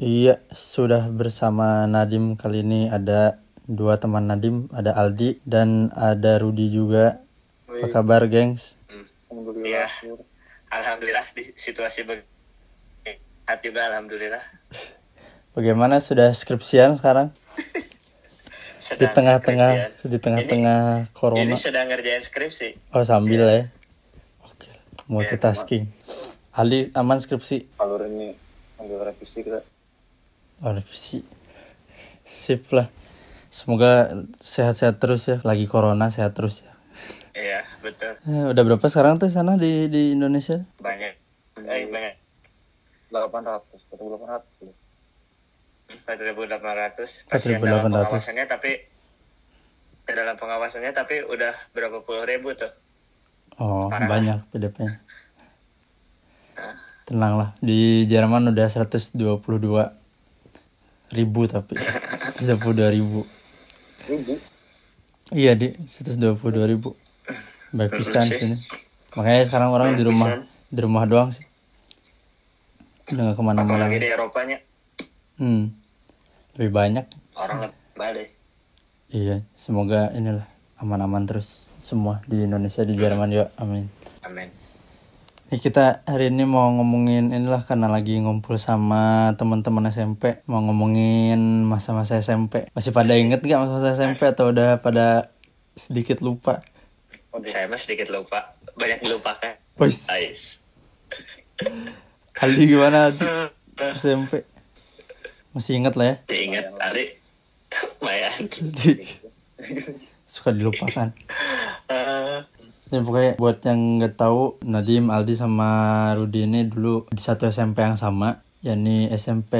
Iya, sudah bersama Nadim kali ini ada dua teman Nadim, ada Aldi dan ada Rudi juga. Apa kabar, gengs? Iya, alhamdulillah di situasi begini. Hati juga alhamdulillah. Bagaimana sudah skripsian sekarang? Di Sedang tengah-tengah skripsian. di tengah-tengah Ini corona. sedang ngerjain skripsi. Oh, sambil ya. Oke, multitasking. Ali aman skripsi? alur ini ambil revisi kita revisi. Sip lah. Semoga sehat-sehat terus ya. Lagi corona sehat terus ya. Iya, betul. Eh, udah berapa sekarang tuh sana di di Indonesia? Banyak. Eh, banyak. 800 atau 800 ya. 4.800 pasien dalam 4.800. pengawasannya tapi ke dalam pengawasannya tapi udah berapa puluh ribu tuh. Oh, Parah. banyak PDP-nya. Tenang lah, di Jerman udah 122 ribu tapi 122 ribu. Ribu. Iya di 122 ribu. Baik pisan sini. Makanya sekarang orang di rumah pisan. di rumah doang sih. Udah gak ke mana-mana. Apalagi di Eropanya Hmm. Lebih banyak. orang balik. Iya, semoga inilah aman-aman terus semua di Indonesia di Jerman juga. Amin. Amin. Ini kita hari ini mau ngomongin inilah karena lagi ngumpul sama teman-teman SMP mau ngomongin masa-masa SMP. Masih pada inget gak masa-masa SMP atau udah pada sedikit lupa? Saya mah sedikit lupa. Banyak dilupakan. Wis. Ali gimana tuh SMP? Masih inget lah ya? Diingat tadi. Lumayan. Suka dilupakan. Eh, Ya pokoknya buat yang nggak tahu Nadim, Aldi sama Rudi ini dulu di satu SMP yang sama, yakni SMP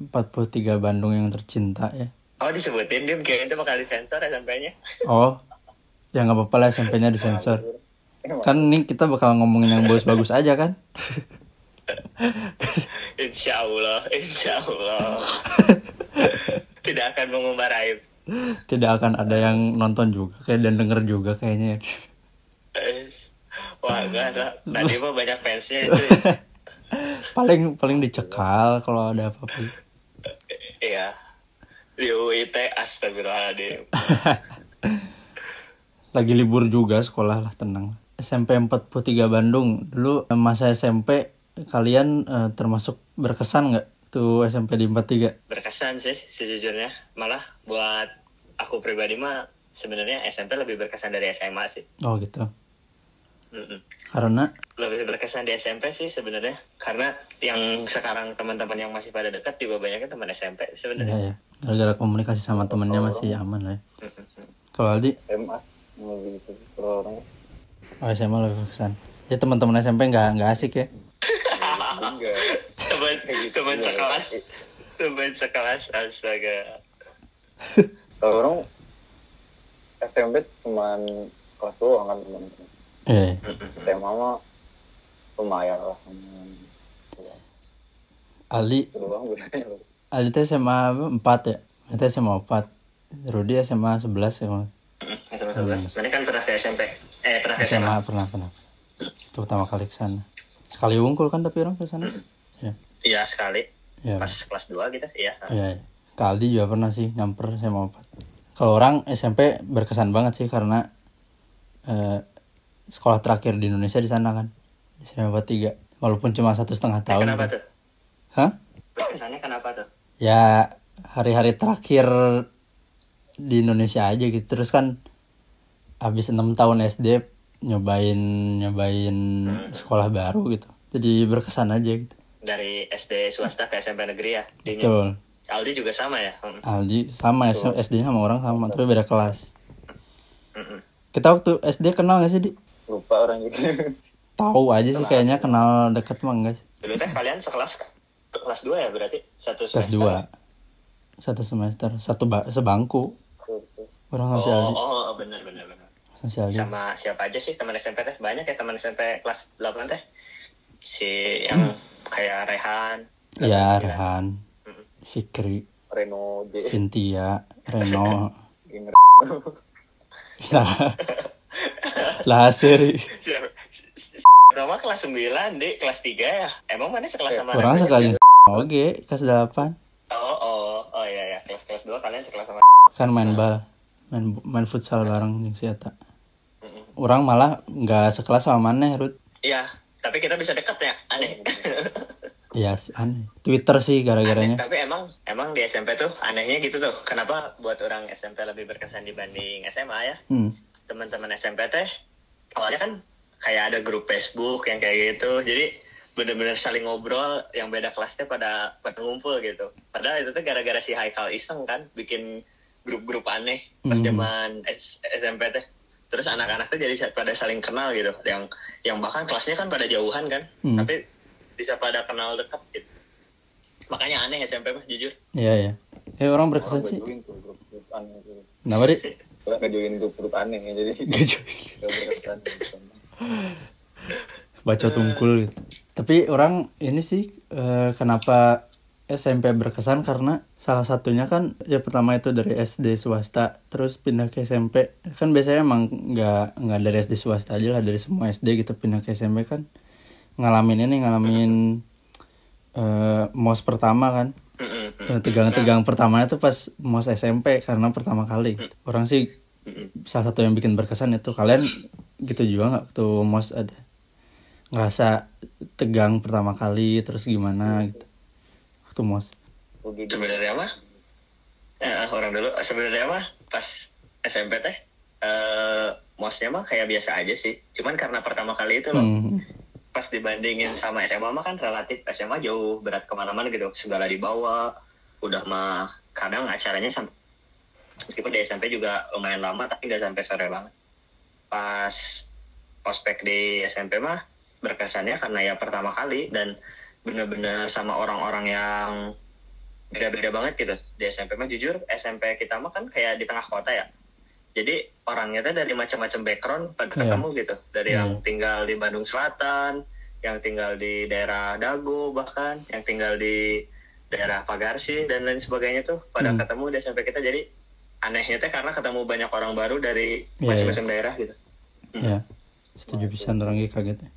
43 Bandung yang tercinta ya. Oh disebutin dia kayaknya itu bakal disensor SMP-nya. Oh, ya nggak apa-apa lah SMP-nya disensor. Kan ini kita bakal ngomongin yang bagus-bagus aja kan? Insya Allah, Insya Allah. Tidak akan mengumbar aib. Tidak akan ada yang nonton juga, kayak dan denger juga kayaknya. Wah enggak ada. Tadi mah banyak fansnya itu. ya. paling paling dicekal kalau ada apa-apa. Iya. Di UIT astagfirullahaladzim. Lagi libur juga sekolah lah tenang. SMP 43 Bandung dulu masa SMP kalian eh, termasuk berkesan nggak tuh SMP di 43? Berkesan sih sejujurnya. Malah buat aku pribadi mah sebenarnya SMP lebih berkesan dari SMA sih. Oh gitu. Karena Lebih berkesan di SMP sih sebenarnya karena yang sekarang teman-teman yang masih pada dekat juga banyaknya teman SMP ya sebenarnya. ya gara-gara komunikasi sama temennya masih aman lah. Ya. Kalau Aldi MA lebih itu kalau orang Oh SMA lebih berkesan. Ya teman-teman SMP nggak nggak asik ya. enggak Teman teman Iya, sekelas, iya. teman sekelas astaga. kalau orang SMP cuman sekelas doang kan teman Eh, SMA mah lumayan lah itu bedanya Aldi tuh SMA 4 ya. Itu SMA 4. Rudi SMA 11 ya. SMA 11. Nanti kan pernah ke SMP. Eh pernah ke SMA. SMA pernah pernah. Itu pertama kali ke sana. Sekali unggul kan tapi orang ke sana. Ya. Iya sekali. Ya. Pas kelas 2 gitu. Iya. Iya. Kali juga pernah sih nyamper SMA 4. Kalau orang SMP berkesan banget sih karena eh, sekolah terakhir di Indonesia di sana kan. SMA 3. Walaupun cuma satu setengah tahun. Kenapa tuh. tuh? Hah? Kesannya kenapa tuh? ya hari-hari terakhir di Indonesia aja gitu terus kan habis enam tahun SD nyobain nyobain sekolah baru gitu jadi berkesan aja gitu Dari SD swasta ke SMP negeri ya. Dinya. betul Aldi juga sama ya. Hmm. Aldi sama SD sama orang sama tapi beda kelas Mm-mm. kita waktu SD kenal gak sih di lupa orang gitu tahu aja sih kayaknya kenal deket mah enggak sih. Dulu teh kalian sekelas kelas 2 ya berarti? Satu kelas semester. dua. Satu semester. Satu ba- sebangku. Orang sama si Oh, oh, benar benar benar. sama si Aldi. Sama siapa aja sih teman SMP teh? Banyak ya teman SMP kelas 8 teh. Si yang kayak Rehan. ya 89. Rehan. Fikri. Reno J. Cynthia, Reno, Gamer. lah, seri. Roma kelas 9, Dek. Kelas 3 ya? Emang mana sekelas sama Orang sekali oke kelas 8 Oh, oh, oh iya ya, kelas-kelas dua kalian sekelas sama. kan main bal main main futsal bareng jeung si eta orang malah nggak sekelas sama mana Rut Iya, tapi kita bisa deket ya, aneh. ya sih, aneh Twitter sih gara-garanya tapi emang emang di SMP tuh anehnya gitu tuh. Kenapa buat orang SMP lebih berkesan dibanding SMA ya? hmm. Teman-teman SMP teh awalnya kan kayak ada grup Facebook yang kayak gitu. Jadi bener-bener saling ngobrol yang beda kelasnya pada pada ngumpul gitu. Padahal itu tuh gara-gara si Haikal iseng kan bikin grup-grup aneh pas Hmm. zaman S- SMP teh. Terus anak-anak tuh jadi pada saling kenal gitu. Yang yang bahkan kelasnya kan pada jauhan kan, Hmm. tapi bisa pada kenal dekat gitu. Makanya aneh SMP mah jujur. iya ya eh orang berkesan sih join tuh grup-grup aneh tuh. kenapa di Orang gak join grup-grup aneh ya, jadi Gak join. gak berkesan. baca tungkul gitu. Tapi orang ini sih eh, kenapa SMP berkesan karena salah satunya kan ya pertama itu dari SD swasta terus pindah ke SMP kan biasanya emang nggak nggak dari SD swasta aja lah dari semua SD gitu pindah ke SMP kan ngalamin ini ngalamin eh, mos pertama kan Eh, tegang-tegang pertamanya tuh pas mos SMP karena pertama kali. Orang sih salah satu yang bikin berkesan itu kalian gitu juga nggak? Waktu mos ada ngerasa tegang pertama kali terus gimana gitu. Waktu mos. Sebenarnya mah eh, orang dulu sebenarnya mah pas SMP teh eh mosnya mah kayak biasa aja sih. Cuman karena pertama kali itu loh. Hmm. Pas dibandingin sama SMA mah kan relatif SMA jauh berat ke mana-mana gitu. Segala dibawa udah mah kadang acaranya sampai meskipun di SMP juga lumayan lama tapi nggak sampai sore banget. Pas ospek di SMP mah berkesannya karena ya pertama kali dan bener-bener sama orang-orang yang beda-beda banget gitu. Di SMP mah jujur SMP kita mah kan kayak di tengah kota ya jadi orangnya tuh dari macam-macam background pada Iya. ketemu gitu dari Iya. yang tinggal di Bandung Selatan yang tinggal di daerah Dago bahkan yang tinggal di daerah Pagarsi dan lain sebagainya tuh pada Hmm. ketemu di SMP kita jadi anehnya teh karena ketemu banyak orang baru dari Iya, macam-macam daerah gitu ya setuju pisan orang ge kaget ya.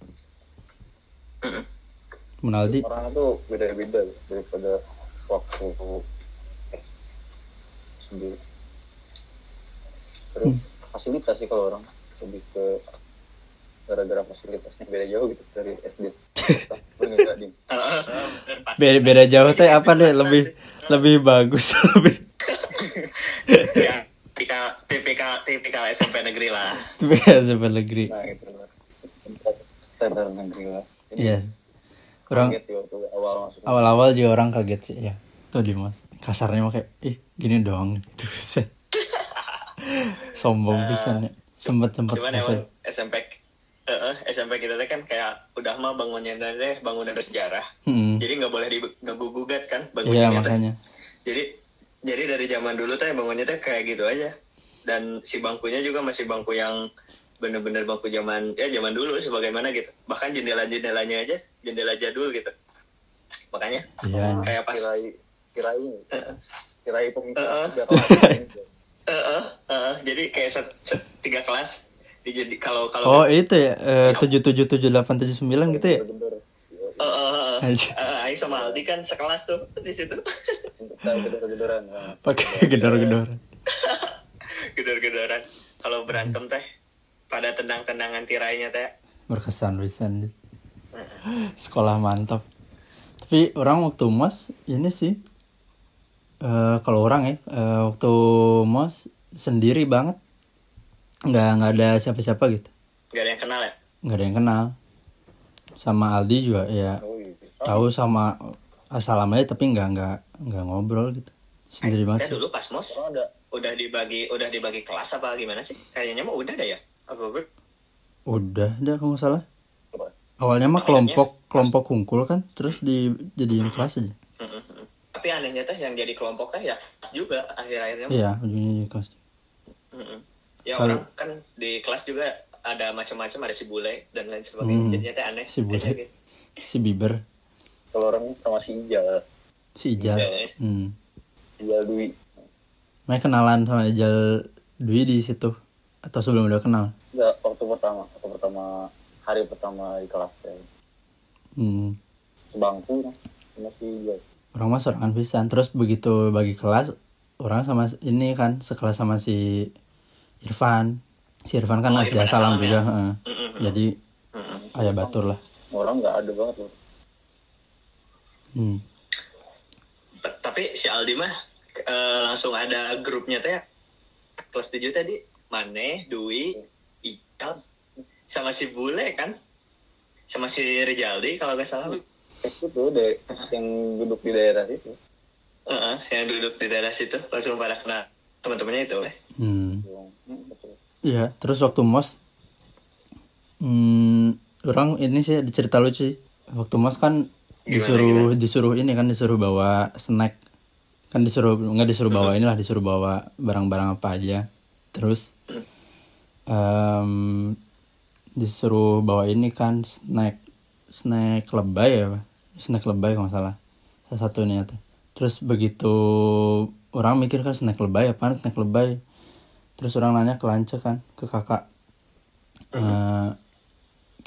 Menaldi orang tuh beda-beda daripada waktu sendiri. Terus Hmm. fasilitas sih kalau orang lebih ke gara-gara fasilitasnya beda jauh gitu dari SD. Beda beda jauh teh. Apa deh lebih lebih bagus lebih. Ya tipikal tipikal SMP negeri lah. Biasa negeri. Nah itu lah. Standar negeri lah. Iya. Orang ya waktu awal masuk. awal-awal juga orang kaget sih ya. Tuh di mas kasarnya mah kayak ih gini doang. Gitu set sombong pisan ya. Sempet sempet cuman emang SMP eh, eh, SMP kita teh kan kayak udah mah bangunnya teh bangunan bersejarah Hmm. jadi nggak boleh diganggu gugat kan iya bangunannya teh. makanya. Jadi jadi dari zaman dulu teh bangunnya teh kayak gitu aja. Dan si bangkunya juga masih bangku yang bener-bener bangku zaman ya zaman dulu sebagaimana gitu. Bahkan jendela jendelanya aja jendela jadul gitu. Makanya. Iya kayak pas Kirai kirai kirai pemikiran udah Eh, eh, eh, jadi kayak set, set- tiga kelas. Jadi kalau kalau oh itu ya? Tujuh tujuh tujuh delapan tujuh sembilan gitu ya? Bener-bener. Eh, eh, eh, Aja. eh, Aing sama Aldi kan sekelas tuh di situ. Gedor-gedoran. Nah, pakai gedor-gedor gedor-gedoran. Kalau berantem teh pada tendang-tendangan tirainya teh. Berkesan pisan sekolah mantap. Tapi orang waktu mos ini sih eh kalau orang ya eh, waktu mos sendiri banget. Nggak nggak ada siapa-siapa gitu. Gak ada yang kenal ya? Nggak ada yang kenal. Sama Aldi juga ya. Oh iya. tahu sama asal aja tapi nggak nggak nggak ngobrol gitu. Sendiri eh banget dulu pas mos ada. udah dibagi udah dibagi kelas apa gimana sih? Kayaknya mah udah deh ya. Apa ber udah dah kalau nggak salah. Awalnya mah kelompok kelompok kumpul kan terus dijadiin kelas aja tapi anehnya teh yang jadi kelompok teh ya juga akhir-akhirnya iya ujungnya jadi kelas Mm-mm. ya Kalau- orang kan di kelas juga ada macam-macam ada si bule dan lain sebagainya Hmm, jadinya teh aneh si bule. Gitu. si Bieber Kalau orang sama si Ijal, si Ijal Iya. hmm. Ijal Dwi. Main kenalan sama Ijal Dwi di situ atau sebelum udah kenal Enggak, waktu pertama, waktu pertama hari pertama di kelas ya. hmm. Sebangku. masih ya orang mah sorangan pisan terus begitu bagi kelas orang sama ini kan sekelas sama si Irfan si Irfan kan Oh, SD salam juga ya? Mm-mm. jadi Mm-mm. ayah batur lah orang nggak ada banget loh hmm. Tapi si Aldi mah eh, langsung ada grupnya teh kelas 7 tadi Mane, Dwi, Ikal, sama si Bule kan, sama si Rijaldi kalau nggak salah. Itu tuh deh yang duduk di daerah situ Heeh, yang duduk di daerah situ langsung pada kena teman-temannya itu. eh. Hmm. Betul. Iya, terus waktu mos, hmm, orang ini sih ada cerita lucu. sih. Waktu mos kan disuruh disuruh ini kan disuruh bawa snack, kan disuruh nggak disuruh bawa inilah disuruh bawa barang-barang apa aja. Terus em, disuruh bawa ini kan snack snack lebay ya, Pak? snack lebay kalau nggak salah. Salah satunya tuh. Terus begitu orang mikir kan snack lebay apaan snack lebay? Terus orang nanya ke Lance kan ke kakak Eh,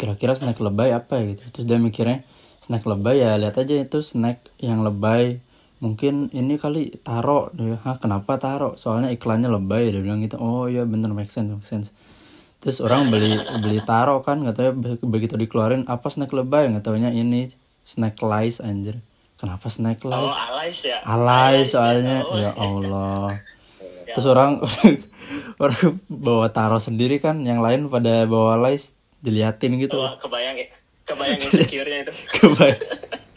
kira-kira snack lebay apa ya? Gitu. Terus dia mikirnya snack lebay ya lihat aja itu snack yang lebay. Mungkin ini kali taro. Dia hah kenapa taro? Soalnya iklannya lebay dia bilang gitu. Oh iya bener make sense make sense terus orang beli beli taro kan nggak tahu ya, be- begitu dikeluarin apa snack lebay? Nggak taunya ini snack lice anjir. Kenapa snack Oh, lice alay ya. alay Alay soalnya. Oh, ya Allah. Ya. terus orang orang bawa taro sendiri kan yang lain pada bawa lice diliatin gitu. Oh, kebayang kebayang insecure-nya itu. Kebay-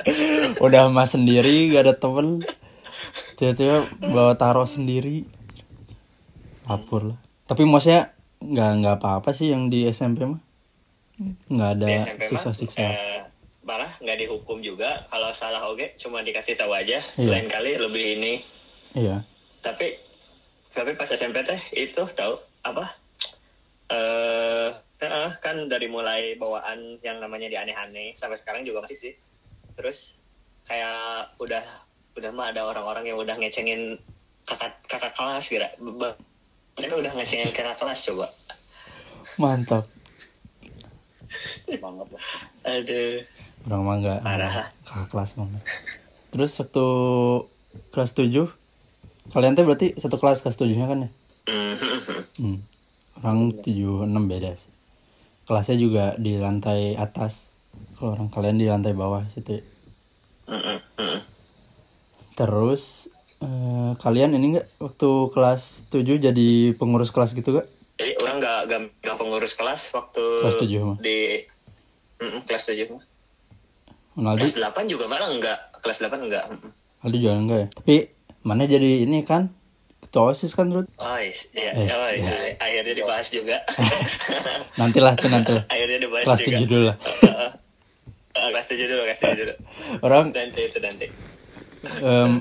udah mas sendiri gak ada temen. Tiba-tiba bawa taro sendiri. Lapor lah. Tapi maksudnya nggak nggak apa-apa sih yang di SMP mah. Nggak ada mah, siksa-siksa eh, malah nggak dihukum juga. Kalau salah oke cuma dikasih tahu aja. Iya. lain kali lebih ini. Iya. Tapi tapi pas SMP teh itu tahu apa? Eh eh, kan dari mulai bawaan yang namanya di aneh-aneh sampai sekarang juga masih sih. Terus kayak udah udah mah ada orang-orang yang udah ngecengin kakak kakak kelas kira mereka udah ngecengin kakak kelas coba mantap banget lah aduh orang mah nggak Parah. kakak kelas nggak. terus waktu kelas 7 kalian tuh berarti satu kelas kelas 7 nya kan ya Mhm. Hmm. Orang tujuh enam beda sih. Kelasnya juga di lantai atas. Kalau orang kalian di lantai bawah situ. ya. Mhm, mhm. Terus eh, kalian ini enggak waktu kelas 7 jadi pengurus kelas gitu gak? Jadi orang nggak nggak nggak pengurus kelas waktu Kelas tujuh mah. di Mm-mm, kelas tujuh mah. Aldi, Kelas 8 juga malah enggak. Kelas 8 enggak. Aldi juga enggak ya? Tapi mana jadi ini kan ketua osis kan Rut? Oh, iya. Yes, oh, iya. iya. Akhirnya dibahas juga. Nantilah tuh nanti lah. Akhirnya dibahas Kelas juga. 7 dulu lah. Heeh. Eh, kelas 7 dulu, kelas 7 dulu. Orang Nanti itu nanti. em,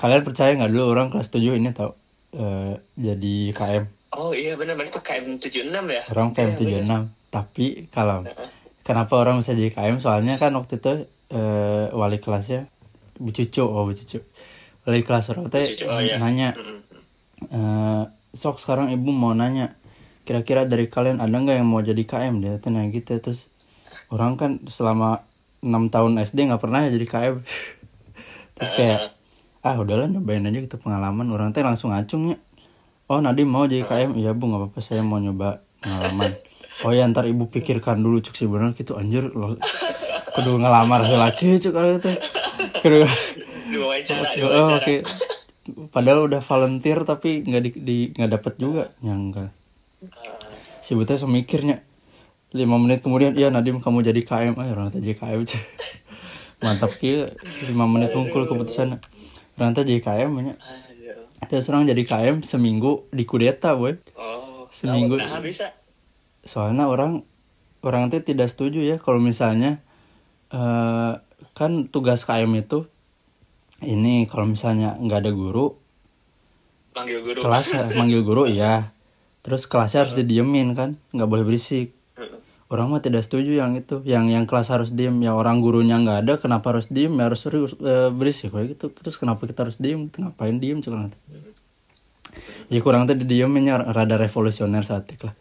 kalian percaya nggak dulu orang kelas 7 ini tau eh, jadi KM. Oh iya benar benar itu KM 76 ya. Orang KM 76 tapi kalau kenapa orang bisa jadi KM soalnya kan waktu itu eh, wali kelasnya Bu Cucu oh Bu Cucu. Wali kelas orang teh oh, iya. nanya eh, sok sekarang ibu mau nanya kira-kira dari kalian ada nggak yang mau jadi KM dia tanya gitu terus orang kan selama enam tahun SD nggak pernah jadi KM terus kayak ah udahlah nyobain aja gitu pengalaman. Orang teh langsung ngacungnya oh Nadim mau jadi KM iya bu nggak apa-apa saya mau nyoba pengalaman. Oh ya ntar ibu pikirkan dulu cuk sih bener gitu anjir lo kudu ngelamar laki cuk kalau itu kudu Dua wawancara, dua oh, oke. Padahal udah volunteer tapi nggak di di nggak dapet juga nyangka si buta semikirnya lima menit kemudian iya Nadim kamu jadi KM ayo orang teh jadi KM mantap kia lima menit unggul keputusan teh jadi KM nya Aduh. terus orang jadi KM seminggu di kudeta boy Oh, Seminggu. Nah, bisa. soalnya orang orang teh tidak setuju ya kalau misalnya eh kan tugas KM itu ini kalau misalnya nggak ada guru Panggil guru. kelas manggil guru iya terus kelasnya harus didiemin kan nggak boleh berisik. Orang mah tidak setuju yang itu. Yang yang kelas harus diem. Ya orang gurunya nggak ada kenapa harus diem? Ya harus serius eh, berisik. Kayak gitu. Terus kenapa kita harus diem? Ngapain diem cuman jadi kurang tadi dieminnya rada revolusioner saat lah.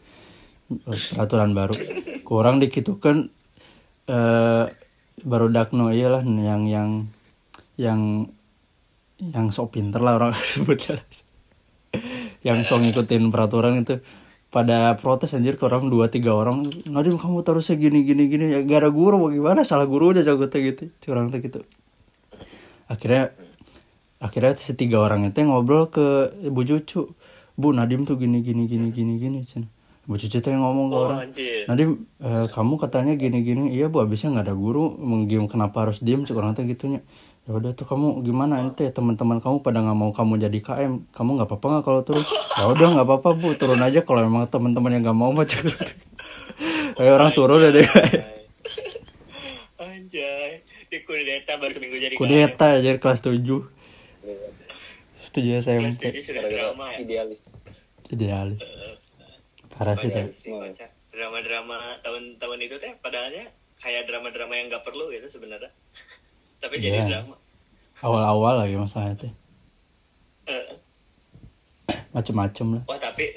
Peraturan baru. Kurang dikitukan eh baru dakno iyalah yang yang yang yang sok pinter lah orang sebutnya yang sok ngikutin peraturan itu pada protes anjir ke orang dua tiga orang Nadim kamu terusnya gini gini gini ya gak ada guru bagaimana salah guru aja jago teh gitu curang teh gitu. Akhirnya akhirnya si tiga orang itu ngobrol ke ibu cucu. Bu Nadim tuh gini gini gini gini gini cina ibu cucu tuh yang ngomong ke Oh, orang anjir. Nadim eh, kamu katanya gini gini. Iya bu abisnya nggak ada guru menggim kenapa harus diem cek orang teh gitunya ya udah tuh kamu gimana ini teh teman-teman kamu pada nggak mau kamu jadi KM kamu nggak apa-apa nggak kalau turun ya udah nggak apa-apa bu turun aja kalau memang teman-teman yang nggak mau mah cek kayak orang turun ya deh Anjay. Di kudeta baru seminggu jadi kudeta aja kelas 7 setuju KM. Kelas SMP tujuh sudah drama ya. idealis idealis parah sih tuh. Drama-drama tahun-tahun itu teh padahalnya kayak drama-drama yang gak perlu gitu sebenarnya. Tapi jadi Iya. drama. Awal-awal lagi masalah itu Eh, macem-macem lah Wah tapi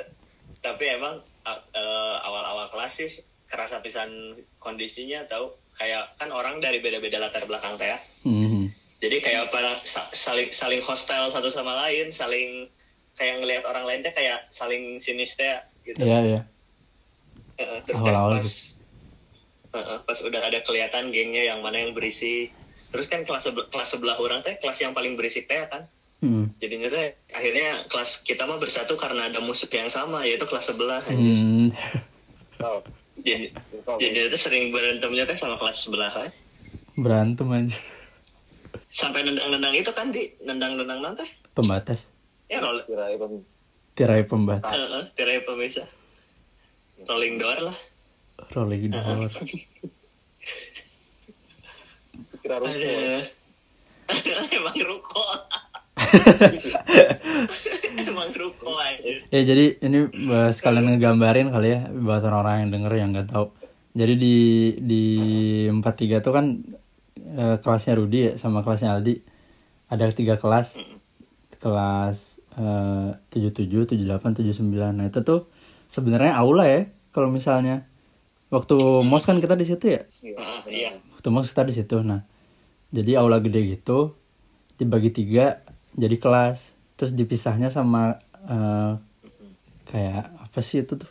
tapi emang eh, awal-awal kelas sih kerasa pisan kondisinya tahu kayak kan orang dari beda-beda latar belakang teh ya. Mhm. Jadi kayak pada sa- saling saling hostile satu sama lain, saling kayak ngelihat orang lain teh kayak saling sinis teh gitu. iya iya terus Awal-awal pas Heeh, pas udah ada kelihatan gengnya yang mana yang berisi. Terus kan kelas sebe- kelas sebelah orang teh kelas yang paling berisik teh kan. Mhm. Jadinya teh akhirnya kelas kita mah bersatu karena ada musuh yang sama yaitu kelas sebelah. anjir. Hmm. tahu Jadi jadi itu sering berantemnya teh sama kelas sebelah kan. berantem aja Sampai nendang-nendang itu kan di nendang-nendang nanti. pembatas Ya roll kira itu tirai pembatas Heeh, tirai pemisah. Rolling door lah. rolling door kira ruko. Ada. Emang ruko. Emang ruko aja. ya jadi ini eh, sekalian ngegambarin kali ya buat orang-orang yang denger yang nggak tahu. Jadi di di 43 tuh kan eh, kelasnya Rudi ya sama kelasnya Aldi. Ada tiga kelas. Kelas eh, 77 78 79 nah itu tuh sebenarnya aula ya kalau misalnya. Waktu mos kan kita di situ ya? Heeh, iya. waktu mos kita di situ. Nah jadi aula gede gitu dibagi tiga jadi kelas. Terus dipisahnya sama eh, kayak apa sih itu tuh?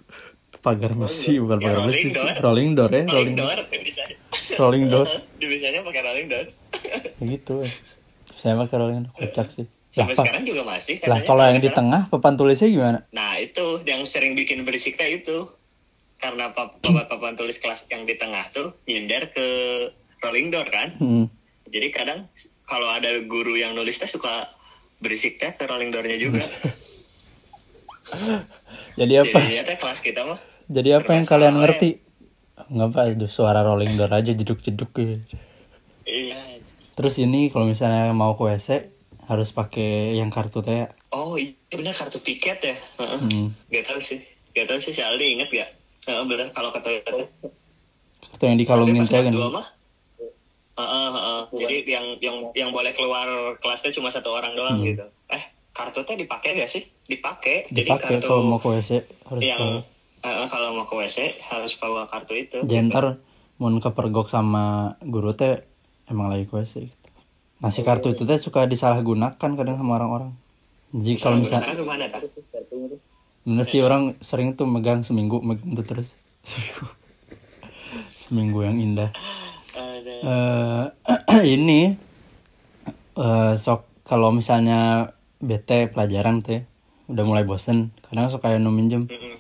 Pagar besi bukan Ya, pagar rolling besi door. rolling door ya Rolling rolling door. rolling door. Di bisanya pakai rolling door. Kayak gitu. Ya. saya pakai rolling door. Kocak sih. Lah, Sampai pa- sekarang juga masih. lah kalau yang di tengah papan tulisnya gimana? Nah itu yang sering bikin berisik teh itu karena pap- papan papan tulis kelas yang di tengah tuh nyindir ke rolling door kan. hmm. Jadi kadang kalau ada guru yang nulis teh suka berisik teh ke rolling doornya juga. jadi apa Jadinya teh kelas kita mah jadi apa yang kalian salah ngerti nggak apa suara rolling door aja jeduk jeduk gitu Iya. terus ini kalau misalnya mau ke WC harus pakai yang kartu teh Oh iya bener kartu piket ya. Heeh. hmm. Gak tau sih. Gak tau sih si Aldi inget gak? Heeh bener kalau teh. kartu yang dikalungin teh kan dua mah. Heeh, heeh. Jadi yang yang yang boleh keluar kelasnya cuma satu orang doang Hmm. gitu. Eh kartu teh dipakai gak sih? Dipakai. dipakai kalau mau ke WC harus yang bawa. heeh, kalau mau ke WC harus bawa kartu itu. Jadi ntar mau kepergok sama guru teh emang lagi ke WC gitu. Nah si kartu itu teh suka disalahgunakan kadang sama orang-orang. Jadi kalau misalnya bener sih orang sering tuh megang seminggu megang tuh terus seminggu seminggu yang indah. Eh ini eh sok kalau misalnya bete pelajaran teh udah mulai bosen kadang suka yang minjem. Mm-mm.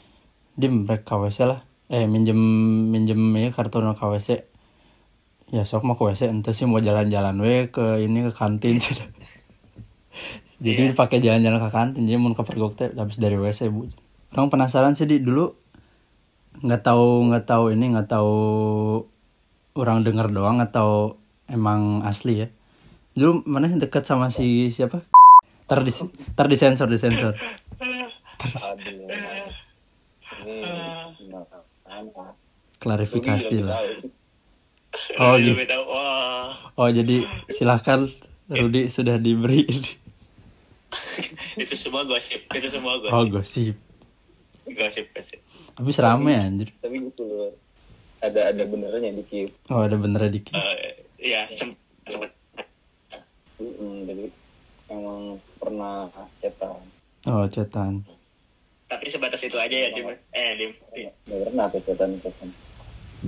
dim rek KWC lah. Eh minjem minjem ya kartu no KWC ya sok mau ke WC ente sih mau jalan-jalan we ke ini ke kantin. Sih jadi pakai jalan-jalan ke kantin jadi mau ke pergok teh habis dari WC bu. Orang penasaran sih di dulu nggak tahu nggak tahu ini nggak tahu orang denger doang atau emang asli ya dulu mana yang dekat sama si siapa di tar disensor disensor aduh ini gimana klarifikasi lah. Oh, gitu. Oh jadi silahkan Rudi sudah diberi ini. itu semua gosip. Itu semua gosip. Oh gosip. Gosip gosip. Habis rame anjir. tapi gitu loh ada ada benernya dikit Oh ada bener dikit. Eh, ya sem- sempet Mm-mm. pernah cetan oh cetan. Tapi sebatas itu aja ya, Dim. Eh, Dim. Dim. nggak pernah tuh cetan cetan.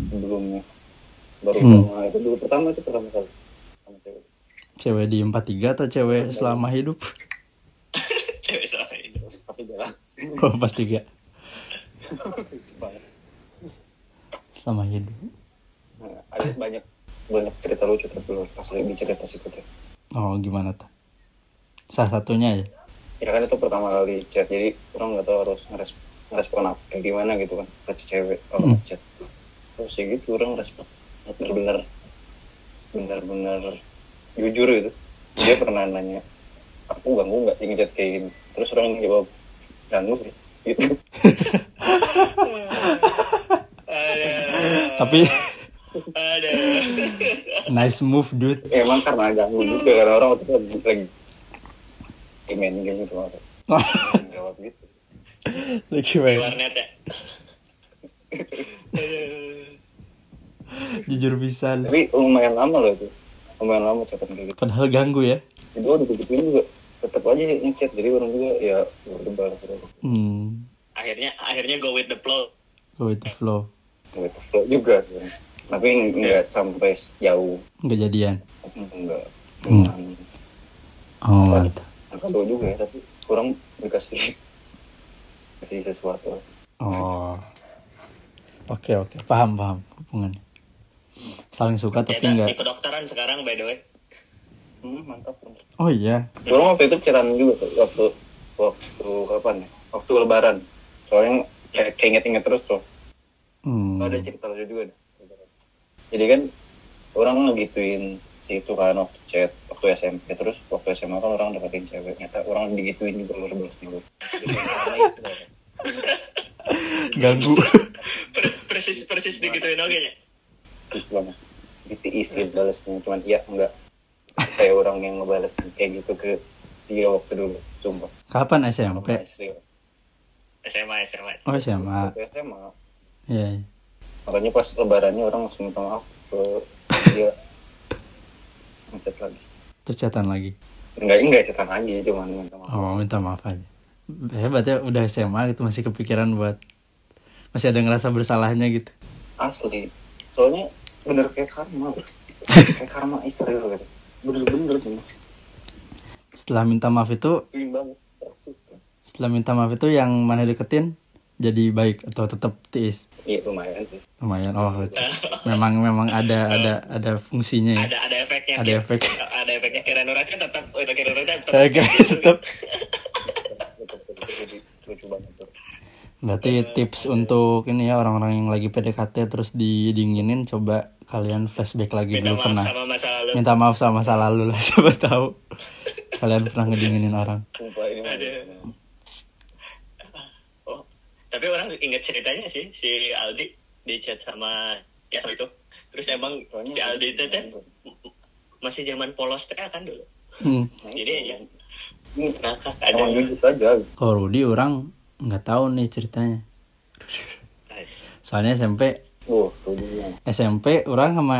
Sebelumnya. Baru Hmm. sama itu dulu pertama itu pertama kali. Sama cewek. Cewek di 43 atau cewek selama hidup? Cewek selama terus tapi jalan oh 43 selama hidup nah, ada banyak banyak cerita lucu tapi lu pas lagi cerita sih ya oh gimana tuh? Salah satunya ya? Ya kan itu pertama kali chat jadi orang nggak tahu harus ngerespon ngerespon apa kayak gimana gitu kan ke cewek kalau Hmm. chat. Terus ya gitu orang respon bener-bener bener-bener jujur gitu. Dia pernah nanya aku ganggu nggak di chat kayak gini? Terus orang jawab ganggu sih gitu. tapi Aduh. nice move dude. Emang karena ganggu juga karena orang waktu itu lagi main game gitu maksud jawab gitu lagi main warnet ya. Jujur pisan tapi lumayan lama loh itu. Lumayan lama chatan kayak gitu. Padahal ganggu ya. Itu udah digituin juga tetap aja ngechat jadi orang juga ya udah balas udah hmm. Akhirnya akhirnya go with the flow. go with the flow nggak flow juga sih. Tapi nggak sampai jauh nggak jadian? Enggak Hmm. oh mantap kalau juga ya tapi kurang dikasih kasih sesuatu. Oh. Oke oke. Paham paham. Hubungannya. Saling suka tapi nggak. di kedokteran sekarang by the way. hmm, mantap. Oh iya? Orang waktu itu chatan juga tuh waktu waktu kapan ya? Waktu lebaran. Soalnya kayak kayak inget-inget terus tuh hmm. ada cerita lucu juga deh. jadi kan orang ngegituin si itu kan waktu chat waktu SMP terus waktu SMA kan orang deketin cewek ternyata orang digituin juga Jadi, karena itu, ganggu Per- persis persis digituin oke nya. Terus banget gitu isi balasnya cuman iya enggak kayak orang yang ngebales kayak gitu ke dia waktu dulu sumpah kapan SMP Asli. SMA SMA. oh SMA SMA iya. Iya. makanya pas lebarannya orang langsung minta maaf ke dia. Ngechat lagi. Terus chatan lagi? Enggak enggak chatan lagi cuman minta maaf. Oh minta maaf aja. Hebat ya udah SMA gitu masih kepikiran buat masih ada ngerasa bersalahnya gitu? Asli. Soalnya bener kayak karma kayak karma Israel gitu. Bener-bener cuma setelah minta maaf itu setelah minta maaf itu yang mana deketin jadi baik atau tetap tiis iya lumayan sih lumayan oh memang memang ada ada ada fungsinya ya Ada ada efeknya. Ada efek. Ada efeknya kira Nurat kan tetap oh, kira Nurat kan tetap. Tetap Betul-betul jadi lucu banget tuh berarti tips untuk ini ya orang-orang yang lagi PDKT terus didinginin coba kalian flashback lagi Minta dulu maaf pernah sama masa lalu. minta maaf sama masa lalu lah siapa tahu kalian pernah ngedinginin orang sumpah ini mah Aduh. Tapi orang inget ceritanya sih si Aldi di chat sama ya sama itu. Terus emang Soalnya si Aldi itu teh masih zaman polos teh kan dulu. hmm. Jadi ya Ini ngakak ada. kalau Rudy orang nggak tahu nih ceritanya soalnya SMP oh dia SMP orang sama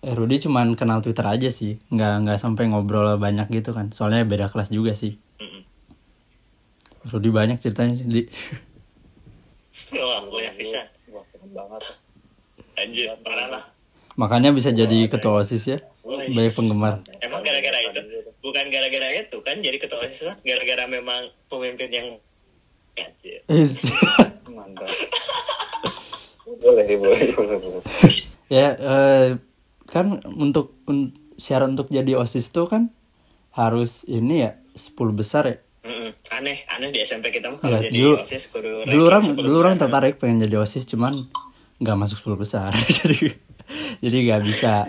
eh, Rudy cuman kenal Twitter aja sih nggak nggak sampai ngobrol banyak gitu kan soalnya beda kelas juga sih. Rudy banyak ceritanya sih di Wah, banyak bisa. wah serem banget Anjir, parah lah. makanya bisa jadi ketua osis ya banyak penggemar Emang gara-gara itu? Bukan gara-gara itu kan jadi ketua OSIS mah gara-gara memang pemimpin yang Anjir. Mantap boleh boleh boleh boleh ya eh, kan untuk un- syarat untuk jadi osis tuh kan harus ini ya 10 besar ya Mm-mm. Aneh, aneh di SMP kita mah kalau Iya, jadi dulu- OSIS kudu dulu orang 10 dulu orang tertarik pengen jadi osis cuman nggak masuk 10 besar. Jadi jadi nggak bisa.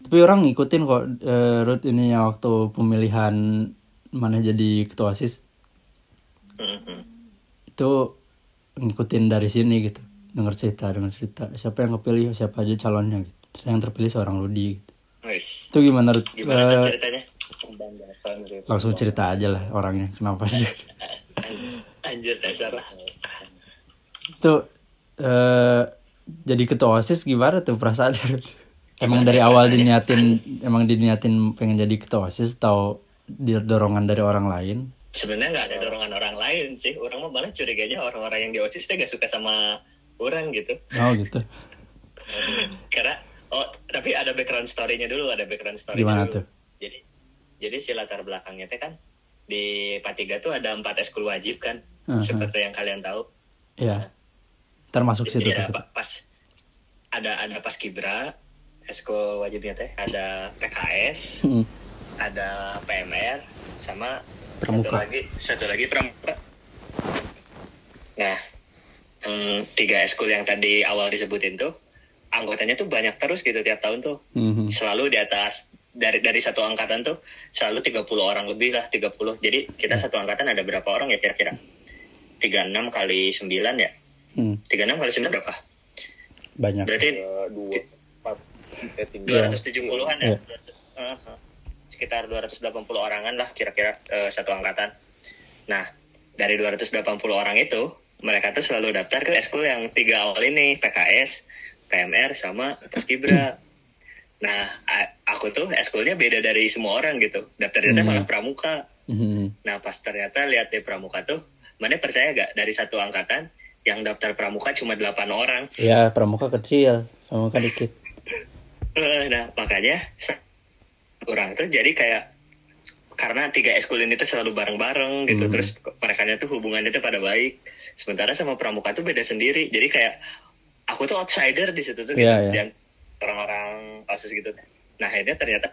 Tapi orang ngikutin kok eh, root ini ya waktu pemilihan mana jadi ketua osis. Mm-mm. itu ngikutin dari sini gitu. Dengar cerita dengar cerita. Siapa yang kepilih siapa aja calonnya gitu. Yang terpilih seorang Rudi gitu. Itu gimana? Gimana tuh Eh, gitu. Langsung cerita aja lah orangnya kenapa An- Anjir dasar itu eh jadi ketua osis gimana tuh perasaan? Emang dari awal diniatin emang diniatin pengen jadi ketua osis atau dorongan dari orang lain? Sebenarnya nggak ada dorongan orang lain sih. Orang mah malah curiganya orang-orang yang di osis dia gak suka sama orang gitu. Oh gitu. Karena oh tapi ada background story-nya dulu ada background story Gimana dulu. tuh? Jadi si latar belakangnya teh kan di Patiga tuh ada empat eskul wajib kan Aha. seperti yang kalian tahu ya termasuk situ Jadi ada tuh pa- pas ada ada pas kibra eskul wajibnya teh ada PKS Hmm. ada PMR sama Pramuka. satu lagi satu lagi pramuka nah yang tiga eskul yang tadi awal disebutin tuh anggotanya tuh banyak terus gitu tiap tahun tuh Mhm. selalu di atas dari dari satu angkatan tuh selalu 30 orang lebih lah 30 jadi kita satu angkatan ada berapa orang ya kira-kira 36 kali 9 ya Hmm, 36 kali 9 berapa banyak berarti Dua, dua, empat, eh, tiga. 270-an ya. Iya. Uh, uh. Sekitar 280 orangan lah kira-kira eh, satu angkatan. Nah, dari 280 orang itu, mereka tuh selalu daftar ke eskul yang tiga awal ini, PKS, PMR, sama Paskibra. Nah, aku tuh eskulnya beda dari semua orang gitu. Daftarnya Hmm. malah pramuka. Mhm. Nah, pas ternyata lihat di pramuka tuh, mana percaya gak dari satu angkatan yang daftar pramuka cuma 8 orang. ya pramuka kecil pramuka dikit Eh, nah makanya kurang tuh jadi kayak karena tiga eskul ini tuh selalu bareng-bareng gitu Hmm. terus mereka tuh hubungannya tuh pada baik sementara sama pramuka tuh beda sendiri jadi kayak aku tuh outsider di situ tuh gitu, Iya, iya. dan orang-orang osis gitu. Nah akhirnya ternyata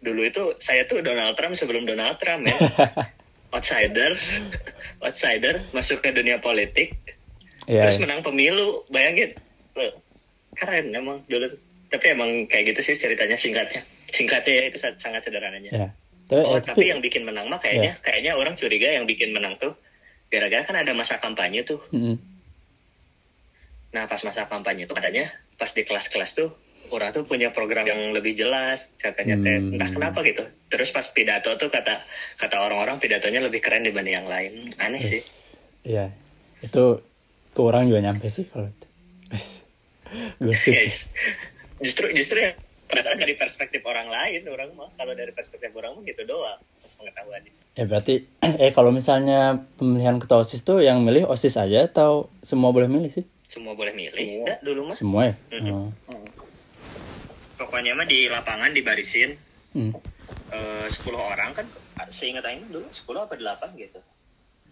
dulu itu saya tuh Donald Trump sebelum Donald Trump ya. Outsider outsider masuk ke dunia politik ya terus menang pemilu. Bayangin Loh, keren emang dulu tapi emang kayak gitu sih ceritanya singkatnya. Singkatnya ya itu sa- sangat sederhananya. Ya tapi, oh eh, tapi yang bikin menang mah kayaknya Ya. kayaknya orang curiga yang bikin menang tuh gara-gara kan ada masa kampanye tuh. Mhm. nah pas masa kampanye tuh katanya pas di kelas-kelas tuh orang tuh punya program yang lebih jelas katanya teh Hmm. entah kenapa gitu terus pas pidato tuh kata kata orang-orang pidatonya lebih keren dibanding yang lain aneh sih Yes. Iya, itu ke orang juga nyampe sih kalau itu. Gosip. Yes. justru justru ya penasaran dari perspektif orang lain orang mah kalau dari perspektif orang mah gitu doang pengetahuannya Ya berarti, eh kalau misalnya pemilihan ketua OSIS tuh yang milih OSIS aja atau semua boleh milih sih? semua boleh milih Semua. Nggak, dulu mah Semua ya? Mhm. Oh. Pokoknya mah di lapangan dibarisin Hmm. eh, 10 orang kan seingat Aing dulu 10 apa 8 gitu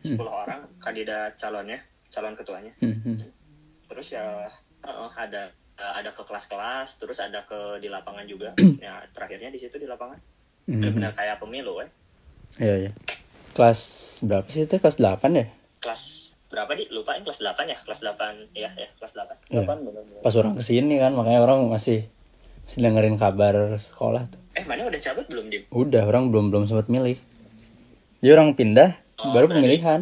10 orang kandidat calonnya calon ketuanya Mhm. terus ya eh, ada ada ke kelas-kelas terus ada ke di lapangan juga ya terakhirnya di situ di lapangan Mhm. benar-benar kayak pemilu ya Iya, iya. Kelas berapa sih itu? Kelas 8 ya? kelas berapa di lupa kelas 8 ya kelas 8 ya ya kelas 8 Iya. Delapan benar-benar. Pas orang ke sini kan, makanya orang masih dengerin kabar sekolah tuh. eh mana udah cabut belum Dim? Udah, orang belum belum sempat milih. Jadi orang pindah, Oh, baru berarti- pemilihan.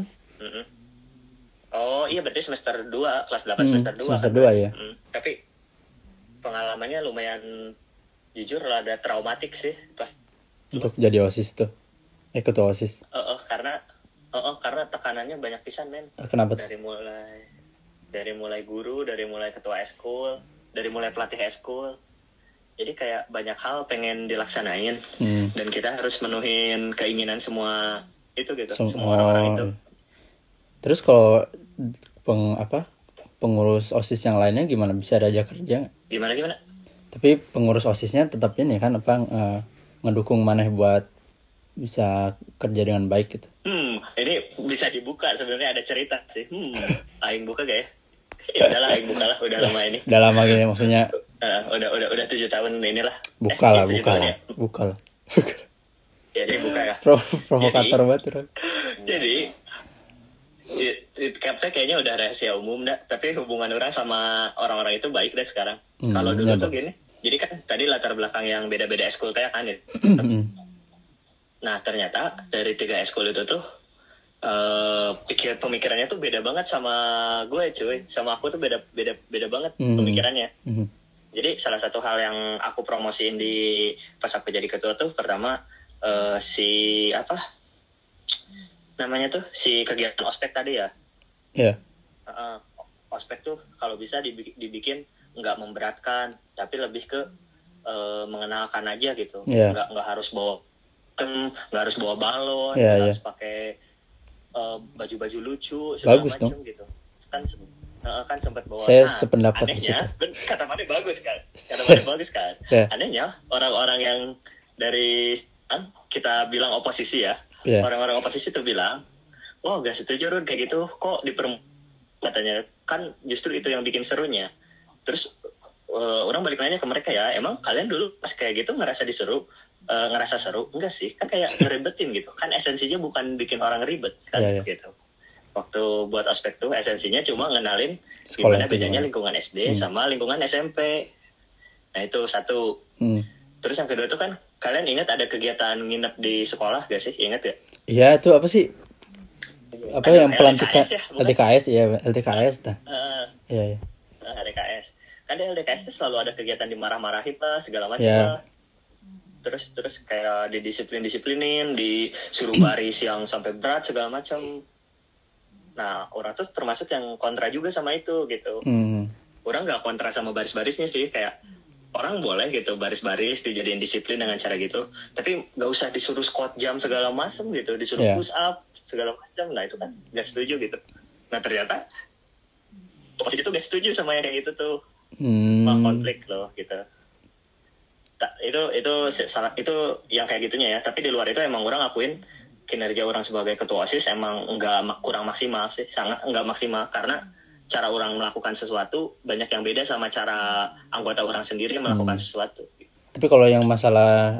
Oh iya berarti semester 2 kelas 8 Hmm, semester 2 semester dua, ya. Tapi pengalamannya lumayan jujur lah ada traumatik sih pas Untuk jadi OSIS tuh. Eh, ketua OSIS. Eh, eh, karena eh, eh, karena tekanannya banyak pisan men Kenapa dari mulai dari mulai guru dari mulai ketua eskul dari mulai pelatih eskul jadi kayak banyak hal pengen dilaksanain Hmm. dan kita harus menuhin keinginan semua itu gitu Sem- semua orang-orang oh, itu. Terus kalau peng apa pengurus osis yang lainnya gimana bisa diajak kerja gimana gimana Tapi pengurus osisnya tetap ini kan apa eh, ngedukung maneh buat bisa kerja dengan baik gitu. Hmm, ini bisa dibuka sebenarnya ada cerita sih. Hmm, aing buka gak ya? Ya udahlah, aing buka lah, udah lama ini. Udah lama gini maksudnya Eh, udah udah udah tujuh tahun inilah. buka Eh, lah, tujuh buka lah, ya. buka lah. Ya jadi buka ya. Pro provokator banget. Jadi capnya kayaknya udah rahasia umum dah. Tapi hubungan orang sama orang-orang itu baik deh sekarang. Hmm, Kalau dulu iya, tuh gini. Jadi kan tadi latar belakang yang beda-beda eskul teh kan ya. Nah ternyata dari tiga eskul itu tuh eh pikir pemikirannya tuh beda banget sama gue cuy sama aku tuh beda beda beda banget Hmm. pemikirannya Mhm. Jadi salah satu hal yang aku promosiin di pas aku jadi ketua tuh pertama eh, si apa namanya tuh si kegiatan ospek tadi ya Ya. Heeh. ospek tuh kalau bisa dibi- dibikin nggak memberatkan tapi lebih ke eh, mengenalkan aja gitu Iya. nggak nggak harus bawa nggak harus bawa balon Iya, nggak iya. harus pakai eh, baju-baju lucu Bagus macem dong. gitu kan kan sempat bawa. Saya Nah, sependapat di anehnya kata mana bagus kan? Kata mana bagus kan? Iya. anehnya orang-orang yang dari kan kita bilang oposisi ya. Iya. orang-orang oposisi tuh bilang oh gak setuju Rud kayak gitu. Kok di katanya kan justru itu yang bikin serunya. Terus eh, orang balik nanya ke mereka ya emang kalian dulu pas kayak gitu ngerasa diseru? Eh, ngerasa seru? Enggak sih kan kayak ngeribetin gitu. Kan esensinya bukan bikin orang ribet kan Iya, iya. gitu waktu buat ospek tuh esensinya cuma ngenalin Sekolah gimana bedanya lingkungan SD sama lingkungan SMP nah itu satu Hmm. terus yang kedua tuh kan kalian ingat ada kegiatan nginep di sekolah gak sih ingat ya Iya itu apa sih? Apa Ada yang pelantikan LDKS ya, bukan? LDKS ya LDKS dah. Iya iya. eh, LDKS kan di LDKS itu selalu ada kegiatan dimarah-marahin lah segala macam Iya. lah terus terus kayak didisiplin disiplinin disuruh baris yang sampai berat segala macam nah orang tuh termasuk yang kontra juga sama itu gitu Hmm. orang nggak kontra sama baris-barisnya sih kayak orang boleh gitu baris-baris dijadiin disiplin dengan cara gitu tapi nggak usah disuruh squat jam segala macam gitu disuruh Iya. push up segala macam nah itu kan nggak setuju gitu nah ternyata posisi itu nggak setuju sama yang kayak gitu tuh malah Hmm. konflik loh gitu itu itu salah itu yang kayak gitunya ya tapi di luar itu emang orang akuin kinerja orang sebagai ketua osis emang nggak kurang maksimal sih sangat nggak maksimal karena cara orang melakukan sesuatu banyak yang beda sama cara anggota orang sendiri melakukan sesuatu Tapi kalau yang masalah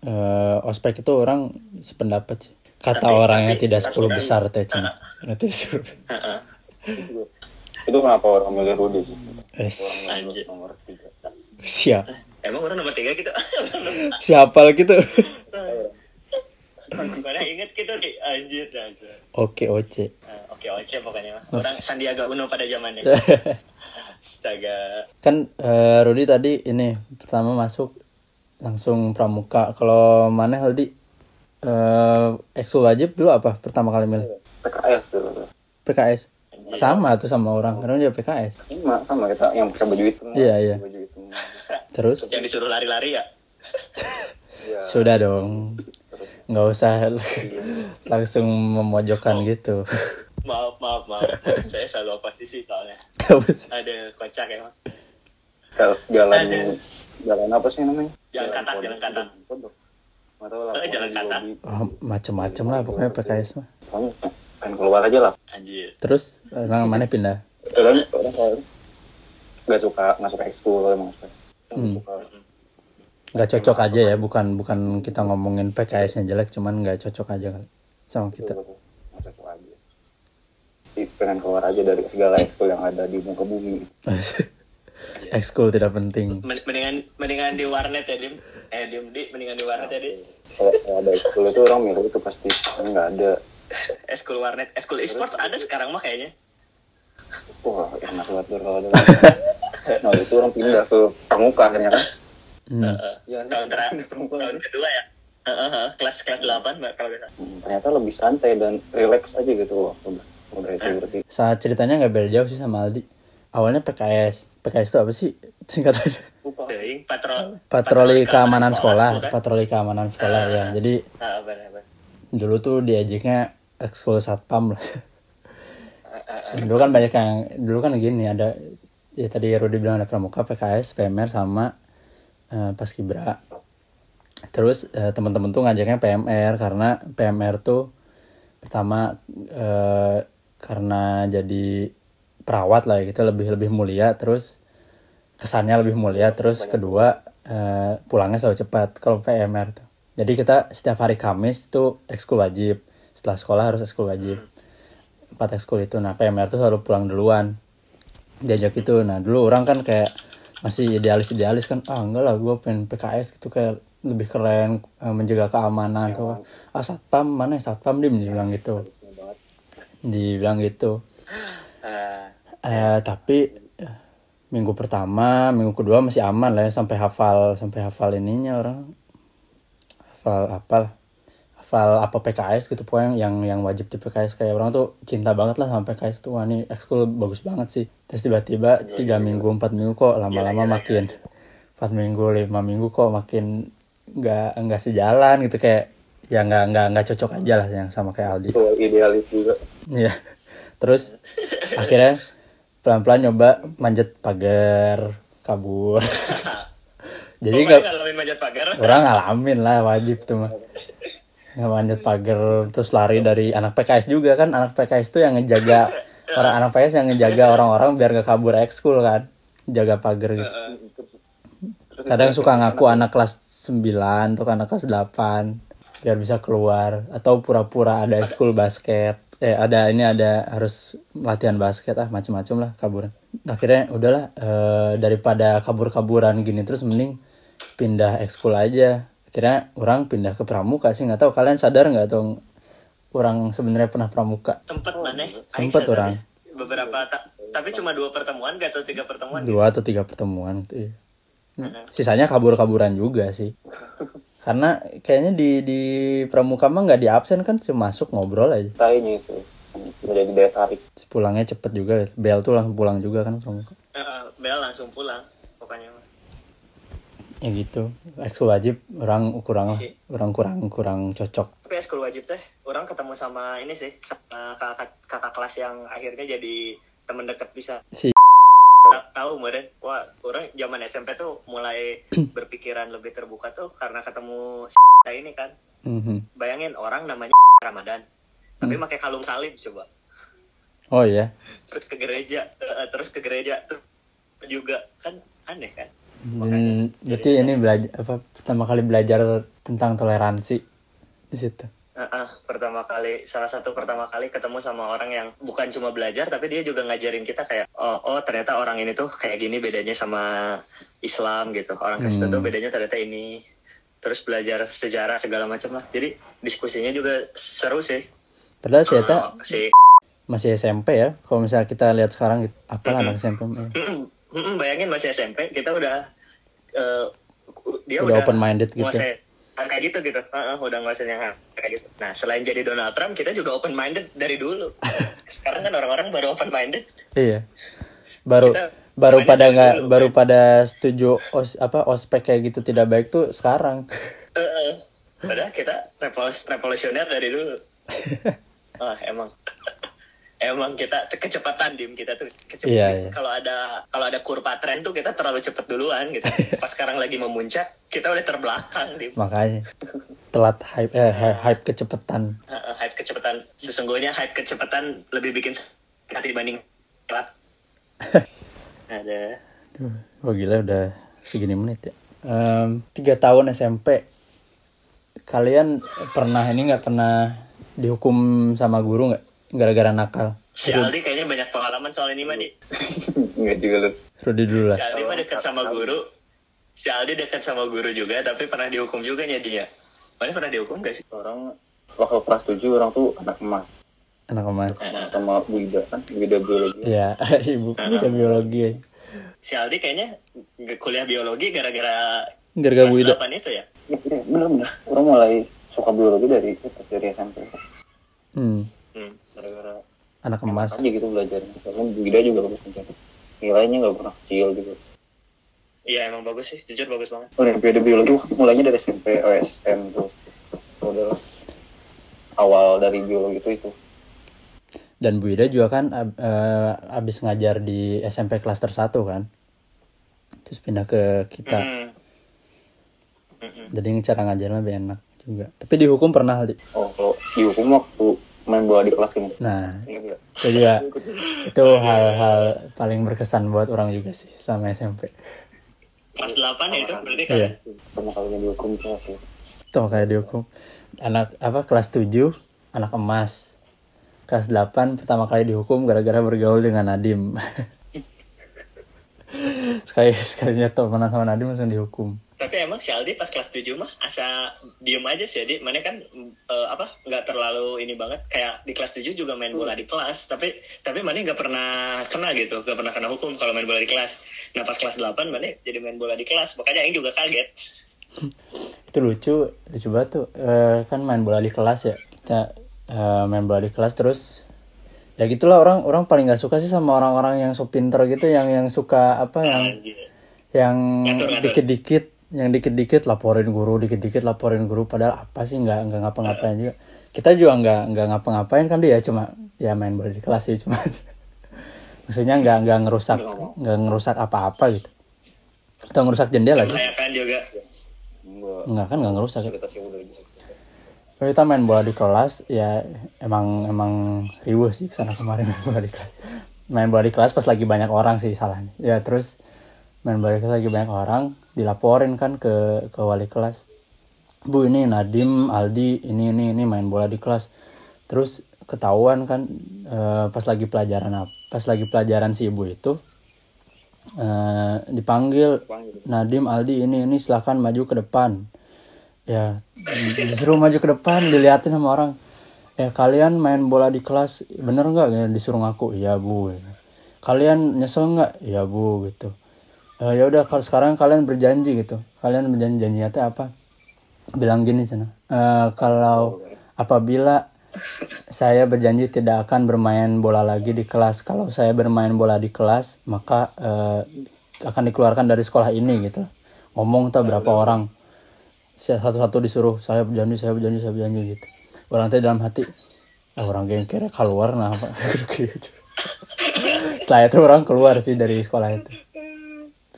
eh, ospek itu orang sependapat sih. Kata Tapi- orangnya tapi tidak pas 10 orang- besar teh Cina. Nanti suruh. Heeh. itu kenapa orang milih Rudy sih orang Anjir. nomor tiga siap. emang orang nomor tiga gitu Siapa gitu? Mana inget gitu nih anjir anjir. Oke Oce. Eh, oke oce pokoknya mah orang Sandiaga Uno pada zamannya astaga kan eh, Rudi tadi ini pertama masuk langsung pramuka. Kalau mana Haldi eh ekskul wajib dulu apa pertama kali milih? PKS tuh PKS. Sama tuh sama orang karena dia PKS. sama sama kita yang pakai baju hitam Iya, iya. baju hitam Terus yang disuruh lari-lari ya Iya. sudah dong. Nggak usah langsung memojokkan gitu. maaf maaf maaf saya selalu oposisi soalnya Nggak usah. ada kocak Jal- jalan Ada. jalan apa sih namanya Jalan katak, pondok. jalan katak. lah Eh, jalan katak. Oh, macem-macem lah pokoknya PKS mah. kamu kan keluar aja lah anjir Terus orang mana pindah? orang orang nggak suka nggak suka ekskul emang suka Hmm. suka Nggak cocok aja ya, bukan bukan kita ngomongin PKS-nya jelek, cuman nggak cocok aja kali sama kita. Betul, betul. nggak cocok aja. Jadi, pengen keluar aja dari segala ekskul yang ada di muka bumi. Ekskul tidak penting. Men- mendingan mendingan di warnet ya dim. Eh dim di mendingan di warnet ya di. Kalau ada ekskul itu orang milih itu pasti nggak ada. Eskul warnet eskul e-sports ada sekarang mah kayaknya. Wah enak banget tuh kalau ada nah itu orang pindah ke pramuka akhirnya kan Hmm. Heeh. Iya, tahun terakhir tahun kedua ya Heeh, heeh. kelas kelas delapan mbak kalau salah Hmm, ternyata lebih santai dan relax aja gitu udah udah itu berarti Saat ceritanya nggak beda jauh sih sama Aldi. Awalnya PKS. PKS itu apa sih singkatannya? Teuing, patro Patroli keamanan sekolah, bukan? patroli keamanan sekolah ya. Jadi Ah, benar, benar. dulu tuh diajaknya ekskul satpam lah. dulu kan banyak yang dulu kan gini ada ya tadi Rudi bilang ada pramuka, PKS, PMR sama eh, paskibra. Terus eh, teman-teman tuh ngajaknya PMR karena PMR tuh pertama eh, karena jadi perawat lah ya gitu lebih lebih mulia terus kesannya lebih mulia. Terus kedua eh, pulangnya selalu cepat kalau PMR tuh. Jadi kita setiap hari Kamis tuh ekskul wajib setelah sekolah harus ekskul wajib. Empat ekskul itu. Nah PMR tuh selalu pulang duluan. Diajak itu. Nah dulu orang kan kayak masih idealis idealis kan ah enggak lah gue pengen PKS gitu kayak lebih keren eh, menjaga keamanan tuh ah satpam mana ya? satpam dia bilang gitu. Dibilang gitu. Ah, Eh, tapi minggu pertama, minggu kedua masih aman lah ya sampai hafal sampai hafal ininya orang. Hafal apa hafal apa PKS gitu pokoknya yang yang wajib di PKS kayak orang tuh cinta banget lah sama PKS tuh wah ini ekskul bagus banget sih terus tiba-tiba tiga minggu empat minggu kok lama-lama makin empat minggu lima minggu kok makin nggak nggak sejalan gitu kayak ya nggak nggak nggak cocok aja lah yang sama kayak Aldi idealis juga Iya. Terus akhirnya pelan-pelan nyoba manjat pagar, kabur. Jadi Jadi nggak ngalamin manjat pagar. orang ngalamin lah wajib tuh mah. Manjat pagar terus lari dari anak PKS juga kan. Anak PKS tuh yang ngejaga orang anak PKS yang ngejaga orang-orang biar gak kabur ekskul kan. Jaga pagar gitu. Kadang suka ngaku anak kelas 9 tuh anak kelas 8 biar bisa keluar. Atau pura-pura ada ekskul basket. Eh ada ini ada harus latihan basket ah macam-macam lah kaburan akhirnya udahlah eh, daripada kabur-kaburan gini terus mending pindah ekskul aja akhirnya orang pindah ke pramuka sih nggak tahu. Kalian sadar nggak tuh orang sebenarnya pernah pramuka? Sempet mana? Sempet orang. Beberapa ta- tapi cuma dua pertemuan gak atau tiga pertemuan? dua atau tiga pertemuan gitu ya. sisanya kabur-kaburan juga sih. Karena kayaknya di di pramuka mah nggak di absen kan cuma masuk ngobrol aja. Kayaknya itu menjadi daya tarik. Pulangnya cepet juga bel tuh langsung pulang juga kan pramuka. Heeh, Bel langsung pulang. Ya gitu ekskul wajib orang kurang lah Si. orang kurang kurang cocok Tapi ekskul wajib teh, orang ketemu sama ini sih, sama kakak, kakak kelas yang akhirnya jadi temen deket bisa. si Ta- Tahu meren, wah orang zaman SMP tuh mulai berpikiran lebih terbuka tuh karena ketemu kayak ini kan. Mhm. Bayangin orang namanya Ramadan, tapi pakai kalung salib coba. oh ya Terus ke gereja, eh, terus ke gereja tuh juga kan aneh kan. Dan berarti ini belajar apa pertama kali belajar tentang toleransi di situ? Heeh, pertama kali salah satu pertama kali ketemu sama orang yang bukan cuma belajar tapi dia juga ngajarin kita kayak oh, oh ternyata orang ini tuh kayak gini bedanya sama Islam gitu. Orang Kristen Hmm. tuh bedanya ternyata ini. Terus belajar sejarah segala macam lah. Jadi diskusinya juga seru sih. Padahal saya tak Oh, si masih SMP ya. Kalau misalnya kita lihat sekarang gitu, apalah anak SMP Mm-mm, bayangin masih SMP kita udah eh, dia Udah udah, open-minded gitu. nguasain hal kayak gitu gitu. Heeh, udah nguasain yang kayak gitu. Nah selain jadi Donald Trump kita juga open minded dari dulu. Sekarang kan orang-orang baru open minded iya. Baru Kita baru pada nggak baru pada setuju os apa ospek kayak gitu tidak baik tuh sekarang. Padahal kita revolus- revolusioner dari dulu. Ah emang emang kita kecepatan dim. Kita tuh kecepatan. Iya, iya. kalau ada kalau ada kurva tren tuh kita terlalu cepet duluan gitu. Pas sekarang lagi memuncak kita udah terbelakang dim. Makanya telat hype eh, hy- hype kecepatan. Uh, hype kecepatan. Sesungguhnya hype kecepatan lebih bikin sakit dibanding telat. Ada. Duh, wah gila udah segini menit ya. Em, tiga tahun SMP kalian pernah ini nggak? Pernah dihukum sama guru nggak gara-gara nakal. Si Aldi kayaknya banyak pengalaman soal ini mah di Enggak juga lu Rudi dulu lah. Si Aldi mah dekat sama guru. Si Aldi dekat sama guru juga tapi pernah dihukum juga nya dia mana pernah dihukum gak sih? Orang waktu kelas 7 orang tuh anak emas. Anak emas. Sama Bu Ida kan? Bu Ida biologi. Ya ibu beda biologi. Si Aldi kayaknya kuliah biologi gara-gara gara-gara Bu Ida kelas 8 itu ya? Bener-bener orang mulai suka biologi dari itu dari SMP hmm, hmm. Gara-gara anak emas. aja gitu belajarnya karena Bu Ida juga bagus belajar. Nilainya nggak pernah kecil gitu. Iya emang bagus sih. Jujur bagus banget. Olimpiade biologi mulainya dari SMP OSM tuh. Udah awal dari biologi itu itu. Dan Bu Ida juga kan ab- eh, abis ngajar di SMP klaster 1 kan? Terus pindah ke kita. Hmm. Mm-mm. jadi cara ngajarnya lebih enak juga. Tapi dihukum pernah Aldi oh kalau dihukum waktu main bola di kelas gini nah Ingat nggak? itu juga itu hal-hal paling berkesan buat orang juga sih sama SMP kelas 8 ya itu berarti kan? Iya. Pertama kalinya dihukum itu waktu itu kayak dihukum anak apa kelas 7 anak emas. Kelas 8 pertama kali dihukum gara-gara bergaul dengan Nadim. Sekali sekalinya temenan sama Nadim langsung dihukum Tapi emang si Aldi pas kelas 7 mah asa diem aja sih Aldi. Mana kan eh, apa nggak terlalu ini banget kayak di kelas 7 juga main bola di kelas. Tapi tapi mana nggak pernah kena gitu, nggak pernah kena hukum kalau main bola di kelas. Nah pas kelas 8 mana jadi main bola di kelas. Makanya Aing juga kaget. itu lucu lucu banget tuh Eh, kan main bola di kelas ya kita eh, main bola di kelas terus ya gitulah orang orang paling nggak suka sih sama orang-orang yang so pinter gitu yang yang suka apa yang yang dikit-dikit yang dikit-dikit laporin guru dikit-dikit laporin guru padahal apa sih nggak nggak ngapa-ngapain juga. Kita juga nggak nggak ngapa-ngapain kan dia cuma ya main bola di kelas sih cuma. Maksudnya nggak nggak ngerusak nggak ngerusak apa-apa gitu. Atau ngerusak jendela sih Saya kan juga. Enggak. nggak kan nggak ngerusak gitu. Kalau kita main bola di kelas ya emang emang riuh sih ke sana kemarin main bola di kelas. Main bola di kelas pas lagi banyak orang sih salahnya. Ya terus main bola di kelas lagi banyak orang dilaporin kan ke ke wali kelas. Bu ini Nadim Aldi ini ini ini main bola di kelas. Terus ketahuan kan eh, pas lagi pelajaran apa pas lagi pelajaran si ibu itu eh, dipanggil Nadim Aldi ini ini silahkan maju ke depan. Ya disuruh maju ke depan diliatin sama orang. Ya kalian main bola di kelas bener nggak? Ya, disuruh ngaku iya bu. Kalian nyesel nggak? Iya bu gitu "Eh, ya udah kalau sekarang kalian berjanji gitu. Kalian berjanji janjinya teh apa? Bilang gini sana "Eh, kalau apabila saya berjanji tidak akan bermain bola lagi di kelas kalau saya bermain bola di kelas maka eh, akan dikeluarkan dari sekolah ini gitu. Ngomong tuh berapa orang. Satu-satu disuruh saya berjanji saya berjanji saya berjanji gitu. Orang teh dalam hati ah, orang yang kira keluar nah apa? Gitu. setelah itu orang keluar sih dari sekolah itu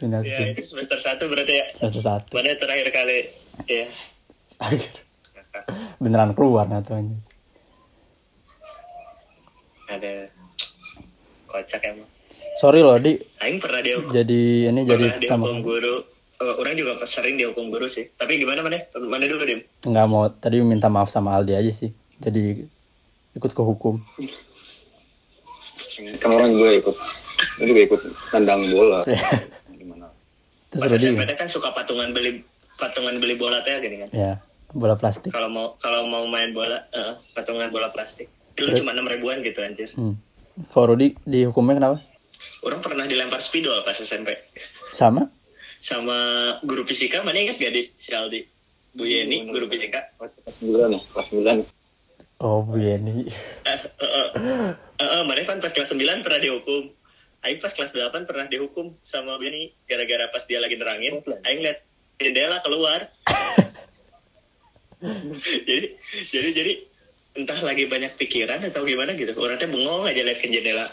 ke Ya, itu semester satu berarti ya. satu satu Mana terakhir kali? Ya. akhir beneran keluar nah tuh anjing. Ada kocak emang. sorry loh di Aing pernah dihukum. jadi ini jadi pernah pertama dihukum guru. Eh, orang juga sering dihukum guru sih. Tapi gimana mana? Mana dulu dim? nggak mau tadi minta maaf sama Aldi aja sih jadi ikut ke hukum orang gue ikut, gue juga ikut tandang bola. Terus SMP teh kan suka patungan beli patungan beli bola teh gini kan. ya bola plastik Kalau mau kalau mau main bola, eh, patungan bola plastik. Dulu cuma enam ribuan gitu anjir. hmm. kalau Rudi dihukumnya kenapa Orang pernah dilempar spidol pas SMP sama sama guru fisika. Mana ingat gak di si Aldi? Bu Yeni, guru fisika. Kelas 9 ya, kelas 9. oh Bu Yeni Eh, eh, eh, eh, mana kan pas kelas 9 pernah dihukum. Aing pas kelas 8 pernah dihukum sama Yeni gara-gara pas dia lagi nerangin. Aing liat jendela keluar. jadi jadi jadi entah lagi banyak pikiran atau gimana gitu. Orang teh bengong aja liat ke jendela.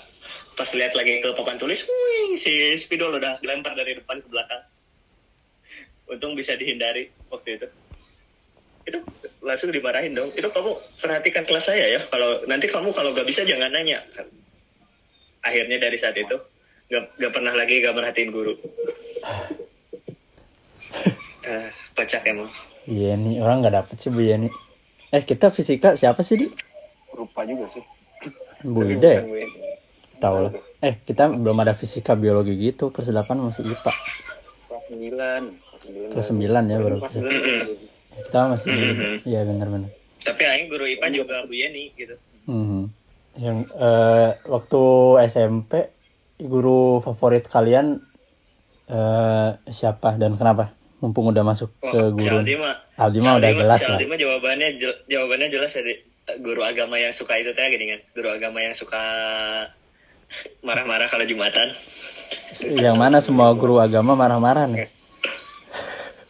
Pas lihat lagi ke papan tulis, wih, si spidol udah dilempar dari depan ke belakang. Untung bisa dihindari waktu itu. Itu langsung dimarahin dong. Itu kamu perhatikan kelas saya ya. Kalau nanti kamu kalau gak bisa jangan nanya. Akhirnya dari saat itu gak, gak pernah lagi gak merhatiin guru. Eh, kocak emang. Yeni orang nggak dapet sih Bu Yeni eh kita fisika siapa sih di Rupa juga sih. Bu Ida ya? tahu lah eh kita belum ada fisika biologi gitu kelas 8 masih IPA Kelas 9. kelas 9 ya baru Kelas bisa. 9. kita masih iya benar-benar Tapi Aing guru IPA juga Bu Yeni gitu. Mhm. Yang eh, waktu SMP guru favorit kalian eh, siapa dan kenapa mumpung udah masuk ke Oh, guru Aldi mah. Aldi mah udah jelas lah Aldi mah jawabannya jawabannya jelas ya. Di. Guru agama yang suka itu teh gini kan. Guru agama yang suka marah-marah kalau Jumatan. yang mana semua guru agama marah-marah nih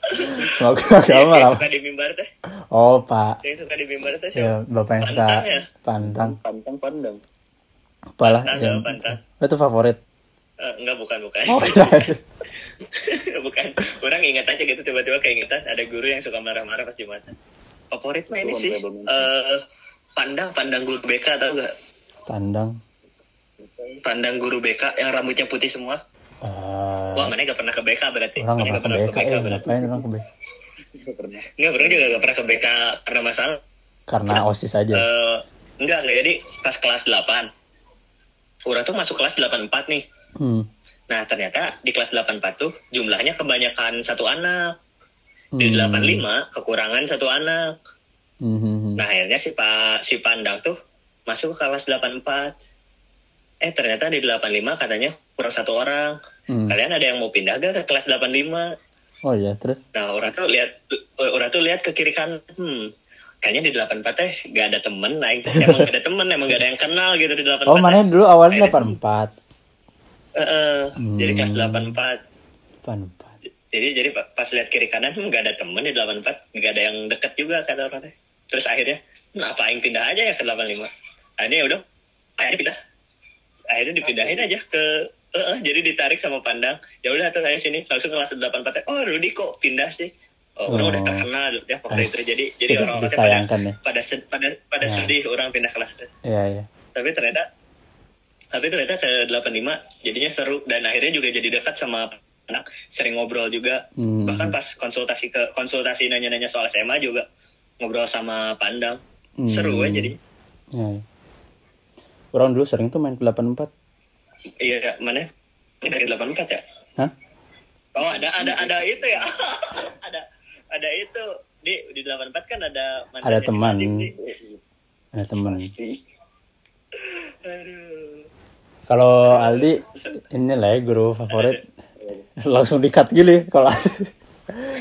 agama Yang marah suka di mimbar teh. oh pak Yang suka di mimbar teh ya siapa? bapak yang suka Pantang ya? pantang Pantang pandang. apalah Pantang, yang pantang. Oh, itu favorit Eh, enggak bukan bukan. oh bukan. Orang ingat aja gitu tiba-tiba keingetan ada guru yang suka marah-marah pas Jumatan. Favorit mah ini sih. eh pandang pandang guru BK tau gak? pandang Pandang guru BK yang rambutnya putih semua. Eh, Wah, mana gak pernah ke BK berarti? orang nggak pernah ke BK eh ngapain orang ke BK pernah. Enggak, bro juga gak pernah ke BK karena masalah. karena osis aja Eh, enggak, enggak. Jadi pas kelas 8. Orang tuh masuk kelas 84 nih. hmm. Nah, ternyata di kelas 84 tuh jumlahnya kebanyakan satu anak. Di Hmm. 85 kekurangan satu anak. Hmm, hmm, hmm. Nah, akhirnya si Pak si Pandang tuh masuk ke kelas 84. Eh, ternyata di 85 katanya kurang satu orang. Hmm. Kalian ada yang mau pindah gak ke kelas 85? oh iya terus Nah, orang tuh lihat orang tuh lihat ke kiri kanan. Hmm. Kayaknya di 84 teh gak ada temen lah. Emang gak ada temen, emang gak ada yang kenal gitu di 84. oh mana dulu awalnya Akhirnya- 84 Eh, eh, Jadi kelas Hmm. 84. 84 jadi jadi pa- pas lihat kiri kanan hmm, nggak ada temen di 84 nggak ada yang deket juga kata orangnya terus akhirnya "Hmm, apa yang pindah aja ya ke 85 akhirnya ya udah akhirnya pindah akhirnya dipindahin aja ke eh, eh, jadi ditarik sama pandang ya udah tuh saya sini langsung kelas 84 oh Rudy kok pindah sih oh, orang Oh. udah terkenal ya waktu itu jadi jadi orang-orang pada disayangkan ya. pada pada pada Ya. sedih orang pindah kelas Iya iya. tapi ternyata tapi ternyata ke 85 jadinya seru dan akhirnya juga jadi dekat sama anak sering ngobrol juga Hmm. bahkan pas konsultasi ke konsultasi nanya-nanya soal SMA juga ngobrol sama Pandang Hmm. seru ya jadi Iya. Orang dulu sering tuh main ke 84. iya mana ini dari 84 ya Hah? oh ada ada ada itu ya ada ada itu di di 84 kan ada Ada teman. Ada. Di- aduh Kalau Aldi ini lah ya guru favorit langsung dikat gini kalau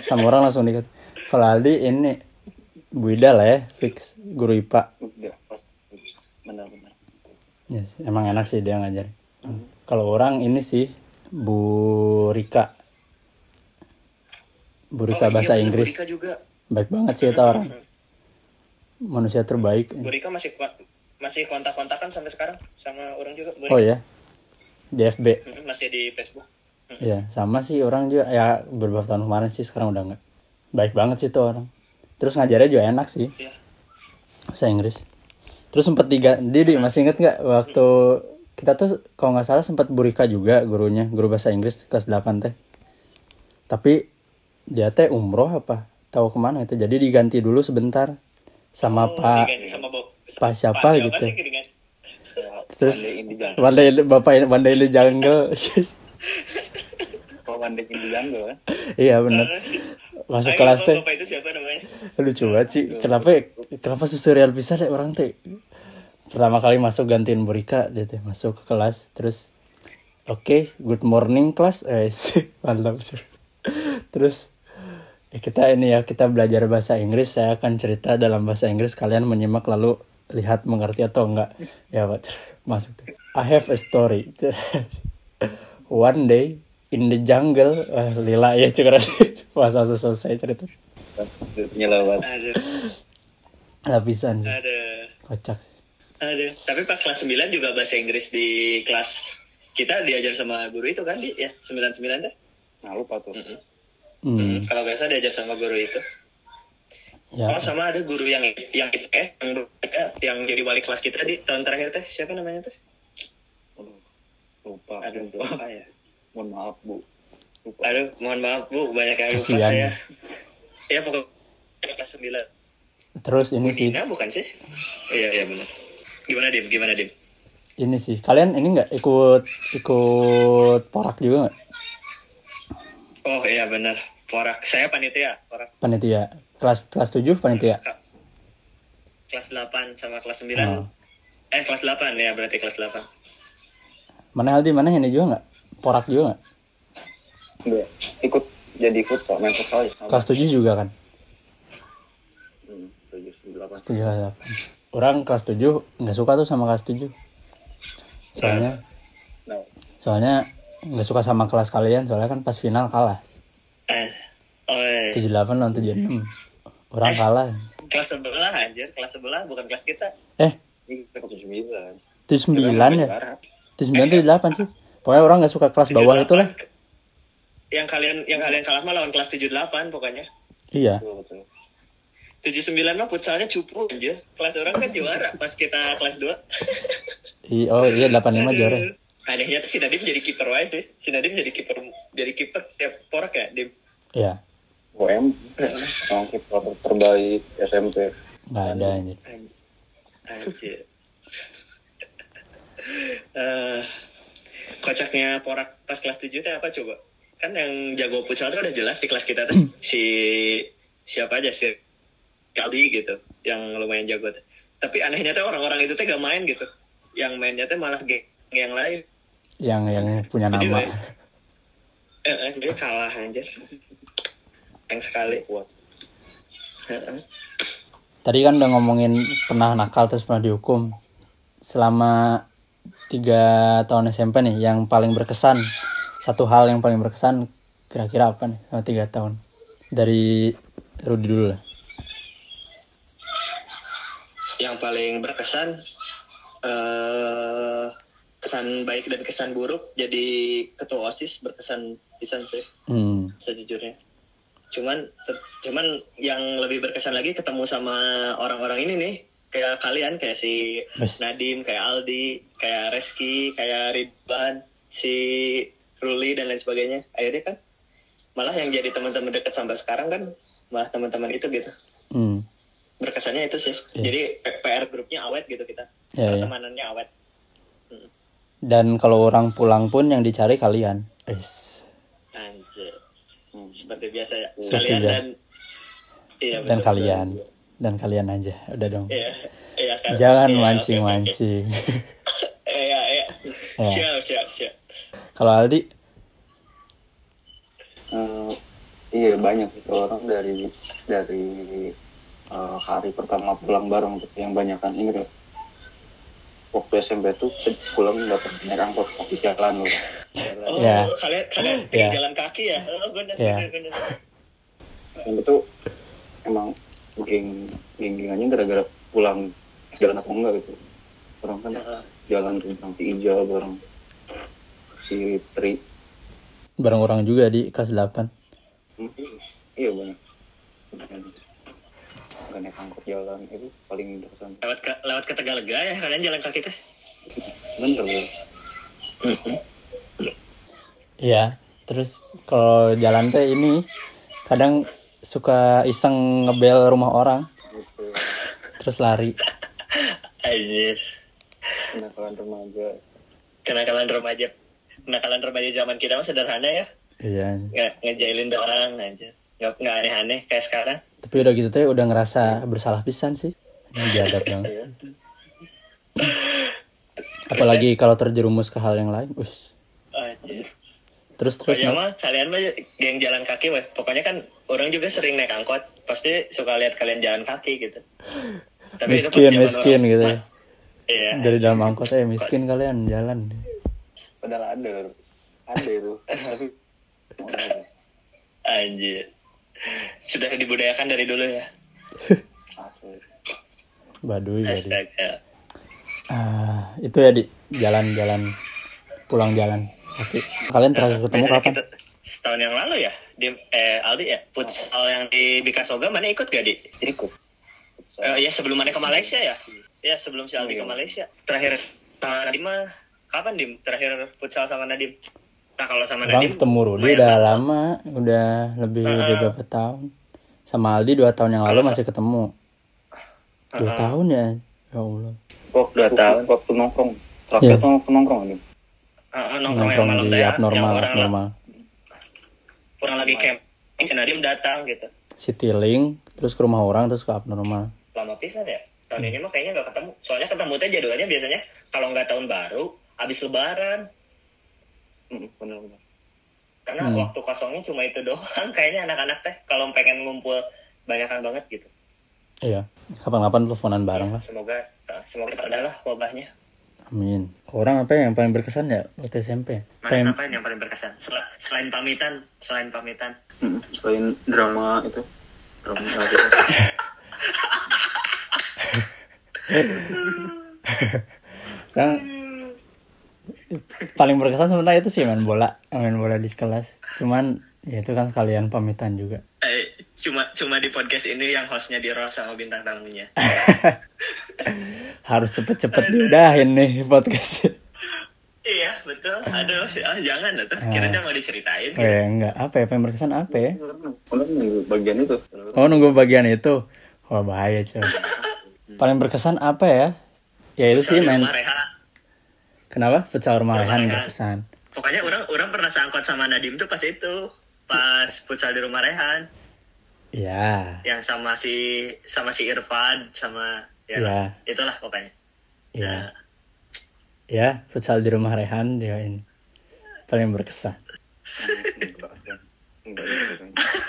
sama orang langsung dikat. Kalau Aldi ini Bu Ida lah ya fix guru IPA. udah pas benar-benar Ya, sih, emang enak sih dia ngajar. Kalau orang ini sih Bu Rika. Bu Rika Oh, iya, bahasa bener, Inggris. Bu Rika juga Baik banget sih itu orang. Manusia terbaik. Bu Rika masih masih kontak-kontakan sampai sekarang sama orang juga Bu Oh ya. Di FB. Masih di Facebook Iya, sama sih orang juga ya beberapa tahun kemarin sih sekarang udah enggak. Baik banget sih tuh orang. Terus ngajarnya juga enak sih Iya. bahasa Inggris. Terus sempat tiga Didi masih inget nggak waktu kita tuh kalau nggak salah sempat Burika juga gurunya guru bahasa Inggris kelas 8 teh. Tapi dia teh umroh apa tahu ke mana itu jadi diganti dulu sebentar sama Oh, Pak diganti sama Bob. Pak siapa gitu. sih diganti? terus One Day in Day Bapak ini One Day in the Jungle. oh One Day in the Jungle kan iya bener masuk Ayo, kelas teh? lucu banget sih. Kenapa kenapa sesurreal bisa deh orang teh? Pertama kali masuk gantiin Burika dia teh masuk ke kelas terus oke good morning kelas eh sih, mantap sih terus eh, kita ini ya kita belajar bahasa Inggris. Saya akan cerita dalam bahasa Inggris. Kalian menyimak lalu lihat mengerti atau enggak. Ya pak. Masuk. I have a story. One day in the jungle eh, lila ya cukup pas langsung selesai cerita nyelawat lapisan sih aduh, kocak aduh. Tapi pas kelas 9 juga bahasa Inggris di kelas kita diajar sama guru itu kan di ya 99 deh. nah lupa tuh Mm-mm. hmm. Mm, Kalau biasa diajar sama guru itu. ya Oh sama ada guru yang yang eh yang, yang jadi wali kelas kita di tahun terakhir teh siapa namanya teh? Lupa Aduh, lupa. ya. mohon maaf bu Aduh, mohon maaf Bu, banyak yang lupa Kasian. saya. Ya pokoknya kelas 9. terus ini sih Budina bukan sih? Iya, iya benar. Gimana Dim? Gimana Dim? ini sih kalian ini nggak ikut ikut porak juga nggak Oh iya benar. Porak. Saya panitia, Porak. panitia kelas kelas tujuh panitia Ka- Kelas 8 sama kelas 9. Oh. Eh, kelas 8 ya, berarti kelas 8. mana Aldi mana ini juga nggak porak juga nggak Enggak, ikut jadi futsal main futsal ya sama. kelas tujuh juga kan? Hmm, tujuh, sembilan, delapan. kelas tujuh kelas delapan orang kelas tujuh nggak suka tuh sama kelas tujuh. Soalnya nah. Soalnya nggak suka sama kelas kalian soalnya kan pas final kalah. Eh, oh, iya. tujuh delapan lawan tujuh enam. Orang kalah. kelas sebelah anjir, kelas sebelah bukan kelas kita. eh? Kita tujuh sembilan. Tujuh sembilan ya? Tujuh sembilan tujuh delapan sih. Pokoknya orang nggak suka kelas bawah 78. itu lah Yang kalian yang kalian kalah mah lawan kelas 78 pokoknya. iya Betul, betul. 79 mah futsalnya cupu anjir. Kelas orang kan juara pas kita kelas 2. I- oh iya delapan lima juara Anehnya tuh si Nadim jadi kiper wae sih. Si Nadim jadi kiper jadi kiper tiap porak ya, Dim. iya OM orang kiper terbaik SMP nggak ada anjir Anjir. Eh, kocaknya porak pas kelas 7 teh apa coba? Kan yang jago futsal tuh udah jelas di kelas kita tuh. si siapa aja sih? Kali gitu yang lumayan jago tuh. Tapi anehnya tuh orang-orang itu teh gak main gitu. Yang mainnya tuh malah geng yang lain. yang yang punya Jadi, nama. Eh, eh, dia kalah anjir. Yang sekali. kuat Heeh. tadi kan udah ngomongin pernah nakal terus pernah dihukum selama tiga tahun SMP nih yang paling berkesan satu hal yang paling berkesan kira-kira apa nih sama tiga tahun dari Rudi dulu lah yang paling berkesan eh kesan baik dan kesan buruk jadi ketua osis berkesan pisan sih hmm. sejujurnya cuman cuman yang lebih berkesan lagi ketemu sama orang-orang ini nih kayak kalian kayak si. Nadim kayak Aldi kayak Reski kayak Ridwan si Ruli dan lain sebagainya. Akhirnya kan malah yang jadi teman-teman dekat sampai sekarang kan malah teman-teman itu gitu. Hmm. berkesannya itu sih. Iya. jadi PR grupnya awet gitu kita. Iya, iya. pertemanannya awet. Dan kalau orang pulang pun yang dicari kalian. Anjir. Seperti biasa ya. Seperti kalian biasa. dan iya dan betul, kalian. Dan kalian aja. Udah dong. Iya iya kan jangan Iya, oke, oke, mancing oke. mancing iya iya. Iya. siap siap siap kalau Aldi? Eh, iya banyak itu orang dari dari eh, hari pertama pulang bareng tuh yang banyak kan ini waktu SMP tuh pulang dapat naik angkot kaki jalan loh oh Iya. kalian kalian Iya. jalan kaki ya? Oh benar Iya. benar benar yang itu emang geng geng gengannya gara-gara pulang jalan apa enggak gitu. Orang kan jalan tuh bareng si Ija bareng si Tri. Bareng orang juga di kelas 8 Hmm, iya banyak nggak naik angkot jalan itu paling berkesan lewat ke lewat ke Tegalega ya kalian jalan kaki teh? Bener loh Iya, terus kalau jalan teh ini kadang suka iseng ngebel rumah orang, terus lari. anjir. Kenakalan remaja. Kenakalan remaja kenakalan remaja zaman kita mah sederhana ya Iya. nggak ngejailin orang aja nggak nggak aneh-aneh kayak sekarang Tapi udah gitu teh udah ngerasa bersalah pisan sih. Ini biadab banget. Apalagi kalau terjerumus ke hal yang lain. Us. Terus terus Pokoknya mah kalian mah geng jalan kaki weh. Pokoknya kan orang juga sering naik angkot. Pasti suka lihat kalian jalan kaki gitu. Tapi miskin miskin orang- gitu ya. Iya. Dari dalam angkot eh miskin kalian jalan. Padahal ada ada itu tapi Anjir. Sudah dibudayakan dari dulu ya. asli Baduy jadi. Astaga. Ah, itu ya di jalan-jalan pulang jalan. Oke. Kalian terakhir ketemu Biasanya kapan? kita- setahun yang lalu ya di eh Aldi ya futsal yang di Bikasoga mana ikut gak di ikut Eh, ya sebelum mana ke Malaysia ya ya sebelum si Aldi ke Malaysia terakhir Nadim mah kapan dim terakhir futsal sama Nadim nah kalau sama Orang Nadim ketemu Rudi udah lah. lama, udah lebih dari beberapa tahun. Sama Aldi dua tahun yang lalu masih ketemu. Dua tahun ya? Ya Allah. waktu Dua tahun. waktu nongkrong terakhir Iya. tuh nongkrong ini Ah, ah, nongkrong yang Nongkrong malam di teh ya, yang abnormal, orang, abnormal. orang lagi camping si Nadim datang gitu Citylink, terus ke rumah orang, terus ke abnormal. lama pisan ya tahun ini mah kayaknya nggak ketemu soalnya ketemu teh jadwalnya biasanya kalau nggak tahun baru habis lebaran Hmm, bener-bener karena Hmm. waktu kosongnya cuma itu doang kayaknya anak-anak teh kalau pengen ngumpul banyakan banget gitu Iya. Kapan-kapan teleponan bareng lah. semoga eh, semoga ada lah wabahnya Amin. Orang apa yang paling berkesan ya waktu SMP? Mana apa yang paling berkesan Sel- selain pamitan selain pamitan Hmm, selain drama itu drama gitu. kan paling berkesan sebenarnya itu sih main bola, main bola di kelas. Cuman ya itu kan sekalian pamitan juga. eh, cuma cuma di podcast ini yang hostnya di Ross sama bintang tamunya Harus cepet-cepet diudahin nih podcast. iya betul aduh ah, jangan lah tuh kira mau diceritain Oh ya enggak, apa ya paling berkesan apa ya? Nih bagian itu Oh nunggu bagian itu. Wah bahaya coy. Paling berkesan apa ya? Ya itu sih main. Reha. Kenapa? Futsal rumah Rumah Rehan Rehan. berkesan. pokoknya orang orang pernah sangkot sama Nadim tuh pas itu pas futsal di rumah Rehan Iya. yang sama si sama si Irfan sama ya Iya. lah. itulah pokoknya Iya. Ya, futsal di rumah Rehan dia ini. Paling berkesan.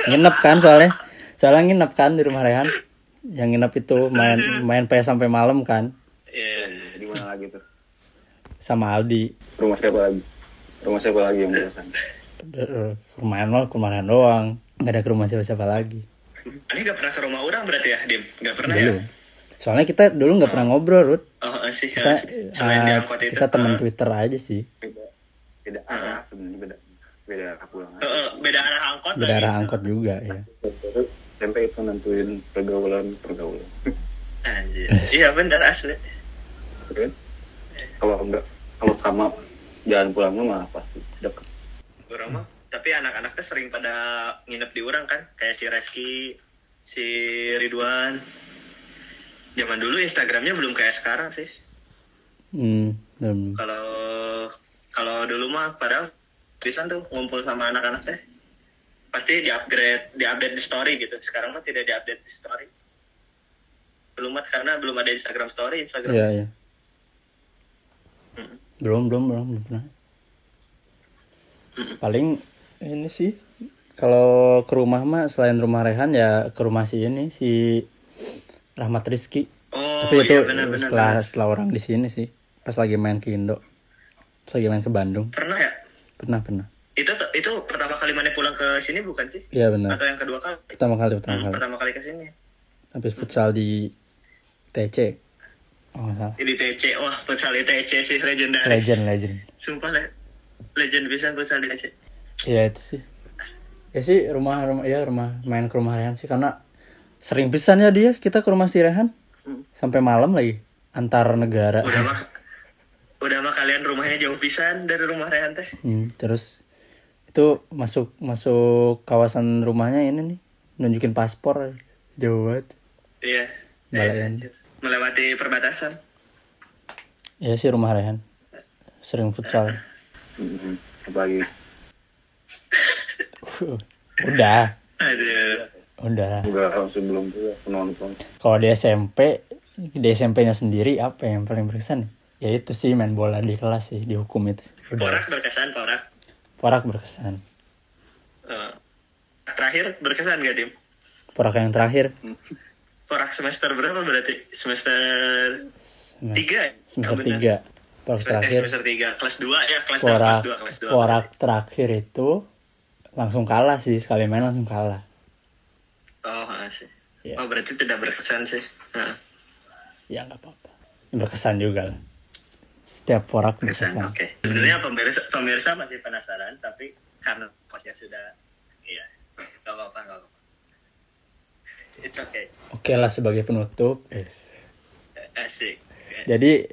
Nginep kan soalnya. Soalnya nginep kan di rumah Rehan. Yang nginep itu main main PS sampai malam kan Iya. di mana lagi tuh sama Aldi. rumah siapa lagi rumah siapa lagi yang berkesan Rumahan lo, rumahan doang. Gak ada ke rumah siapa-siapa lagi. Ini gak pernah ke rumah orang berarti ya, Dim? Gak pernah Belum. ya? Soalnya kita dulu nggak pernah ngobrol, Rut. Oh, eh, sih. Kita selain di eh, angkot itu. kita teman eh, Twitter aja sih. beda beda arah sebenarnya beda beda pulang eh, eh, beda arah angkot Beda arah angkot juga ya. Terus sampai itu nentuin pergaulan pergaulan Anjir. Iya bener asli. Kalau enggak kalau sama jalan pulangnya mah pasti deket Orang mah. Tapi anak-anaknya sering pada nginep di orang kan. Kayak si Reski, si Ridwan. Zaman dulu Instagramnya belum kayak sekarang sih. Hmm. Kalau kalau dulu mah padahal bisa tuh ngumpul sama anak-anak teh. Pasti di upgrade, di update di story gitu. Sekarang mah tidak di update di story. Belum karena belum ada Instagram story, Instagram. Iya, iya. Belum, belum, belum, belum pernah. Paling ini sih kalau ke rumah mah selain rumah Rehan ya ke rumah si ini si Rahmat Rizky. Oh, Tapi itu iya benar benar. setelah benar. setelah orang di sini sih pas lagi main ke Indo. Pas lagi main ke Bandung. Pernah ya? Pernah, pernah. Itu itu pertama kali mana pulang ke sini bukan sih? Iya benar. Atau yang kedua kali? Pertama kali, pertama Hmm, kali. pertama kali ke sini. Habis futsal di TC. Oh, salah. Di TC, wah futsal di TC sih legendaris. Legend, legend. Sumpah le legend bisa futsal di TC. Iya itu sih. Ya sih rumah rumah ya rumah main ke rumah Rehan sih karena sering pisan ya dia kita ke rumah si Rehan Hmm. sampai malam lagi antar negara. Udah mah udah mah kalian rumahnya jauh pisan dari rumah Rehan teh. Hmm, terus itu masuk masuk kawasan rumahnya ini nih nunjukin paspor jauh banget. Iya. Balayan. Melewati perbatasan. Ya sih rumah Rehan sering futsal. Mhm. apalagi udah, Aduh. udah. enggak sebelum itu penonton Kalau di SMP di SMP-nya sendiri apa yang paling berkesan? Ya itu sih main bola di kelas sih dihukum itu. sih. Udah. Porak berkesan, porak. Porak berkesan. Eh, terakhir berkesan gak, Dim? Porak yang terakhir Porak semester berapa berarti? Semester tiga ya? semester tiga. Porak Semester, eh, terakhir. semester tiga. Kelas dua ya, kelas dua, Porak kelas dua, kelas dua. porak terakhir itu langsung kalah sih sekali main langsung kalah. Oh, sih. Iya. Oh, berarti tidak berkesan sih. Nah, Ya nggak apa-apa. Berkesan juga lah. Setiap porak berkesan. berkesan. Oke. Sebenarnya pemirsa, pemirsa masih penasaran, tapi karena posnya sudah, iya, gak apa-apa, gak apa-apa. It's okay. Oke lah sebagai penutup. Yes. Asik. Jadi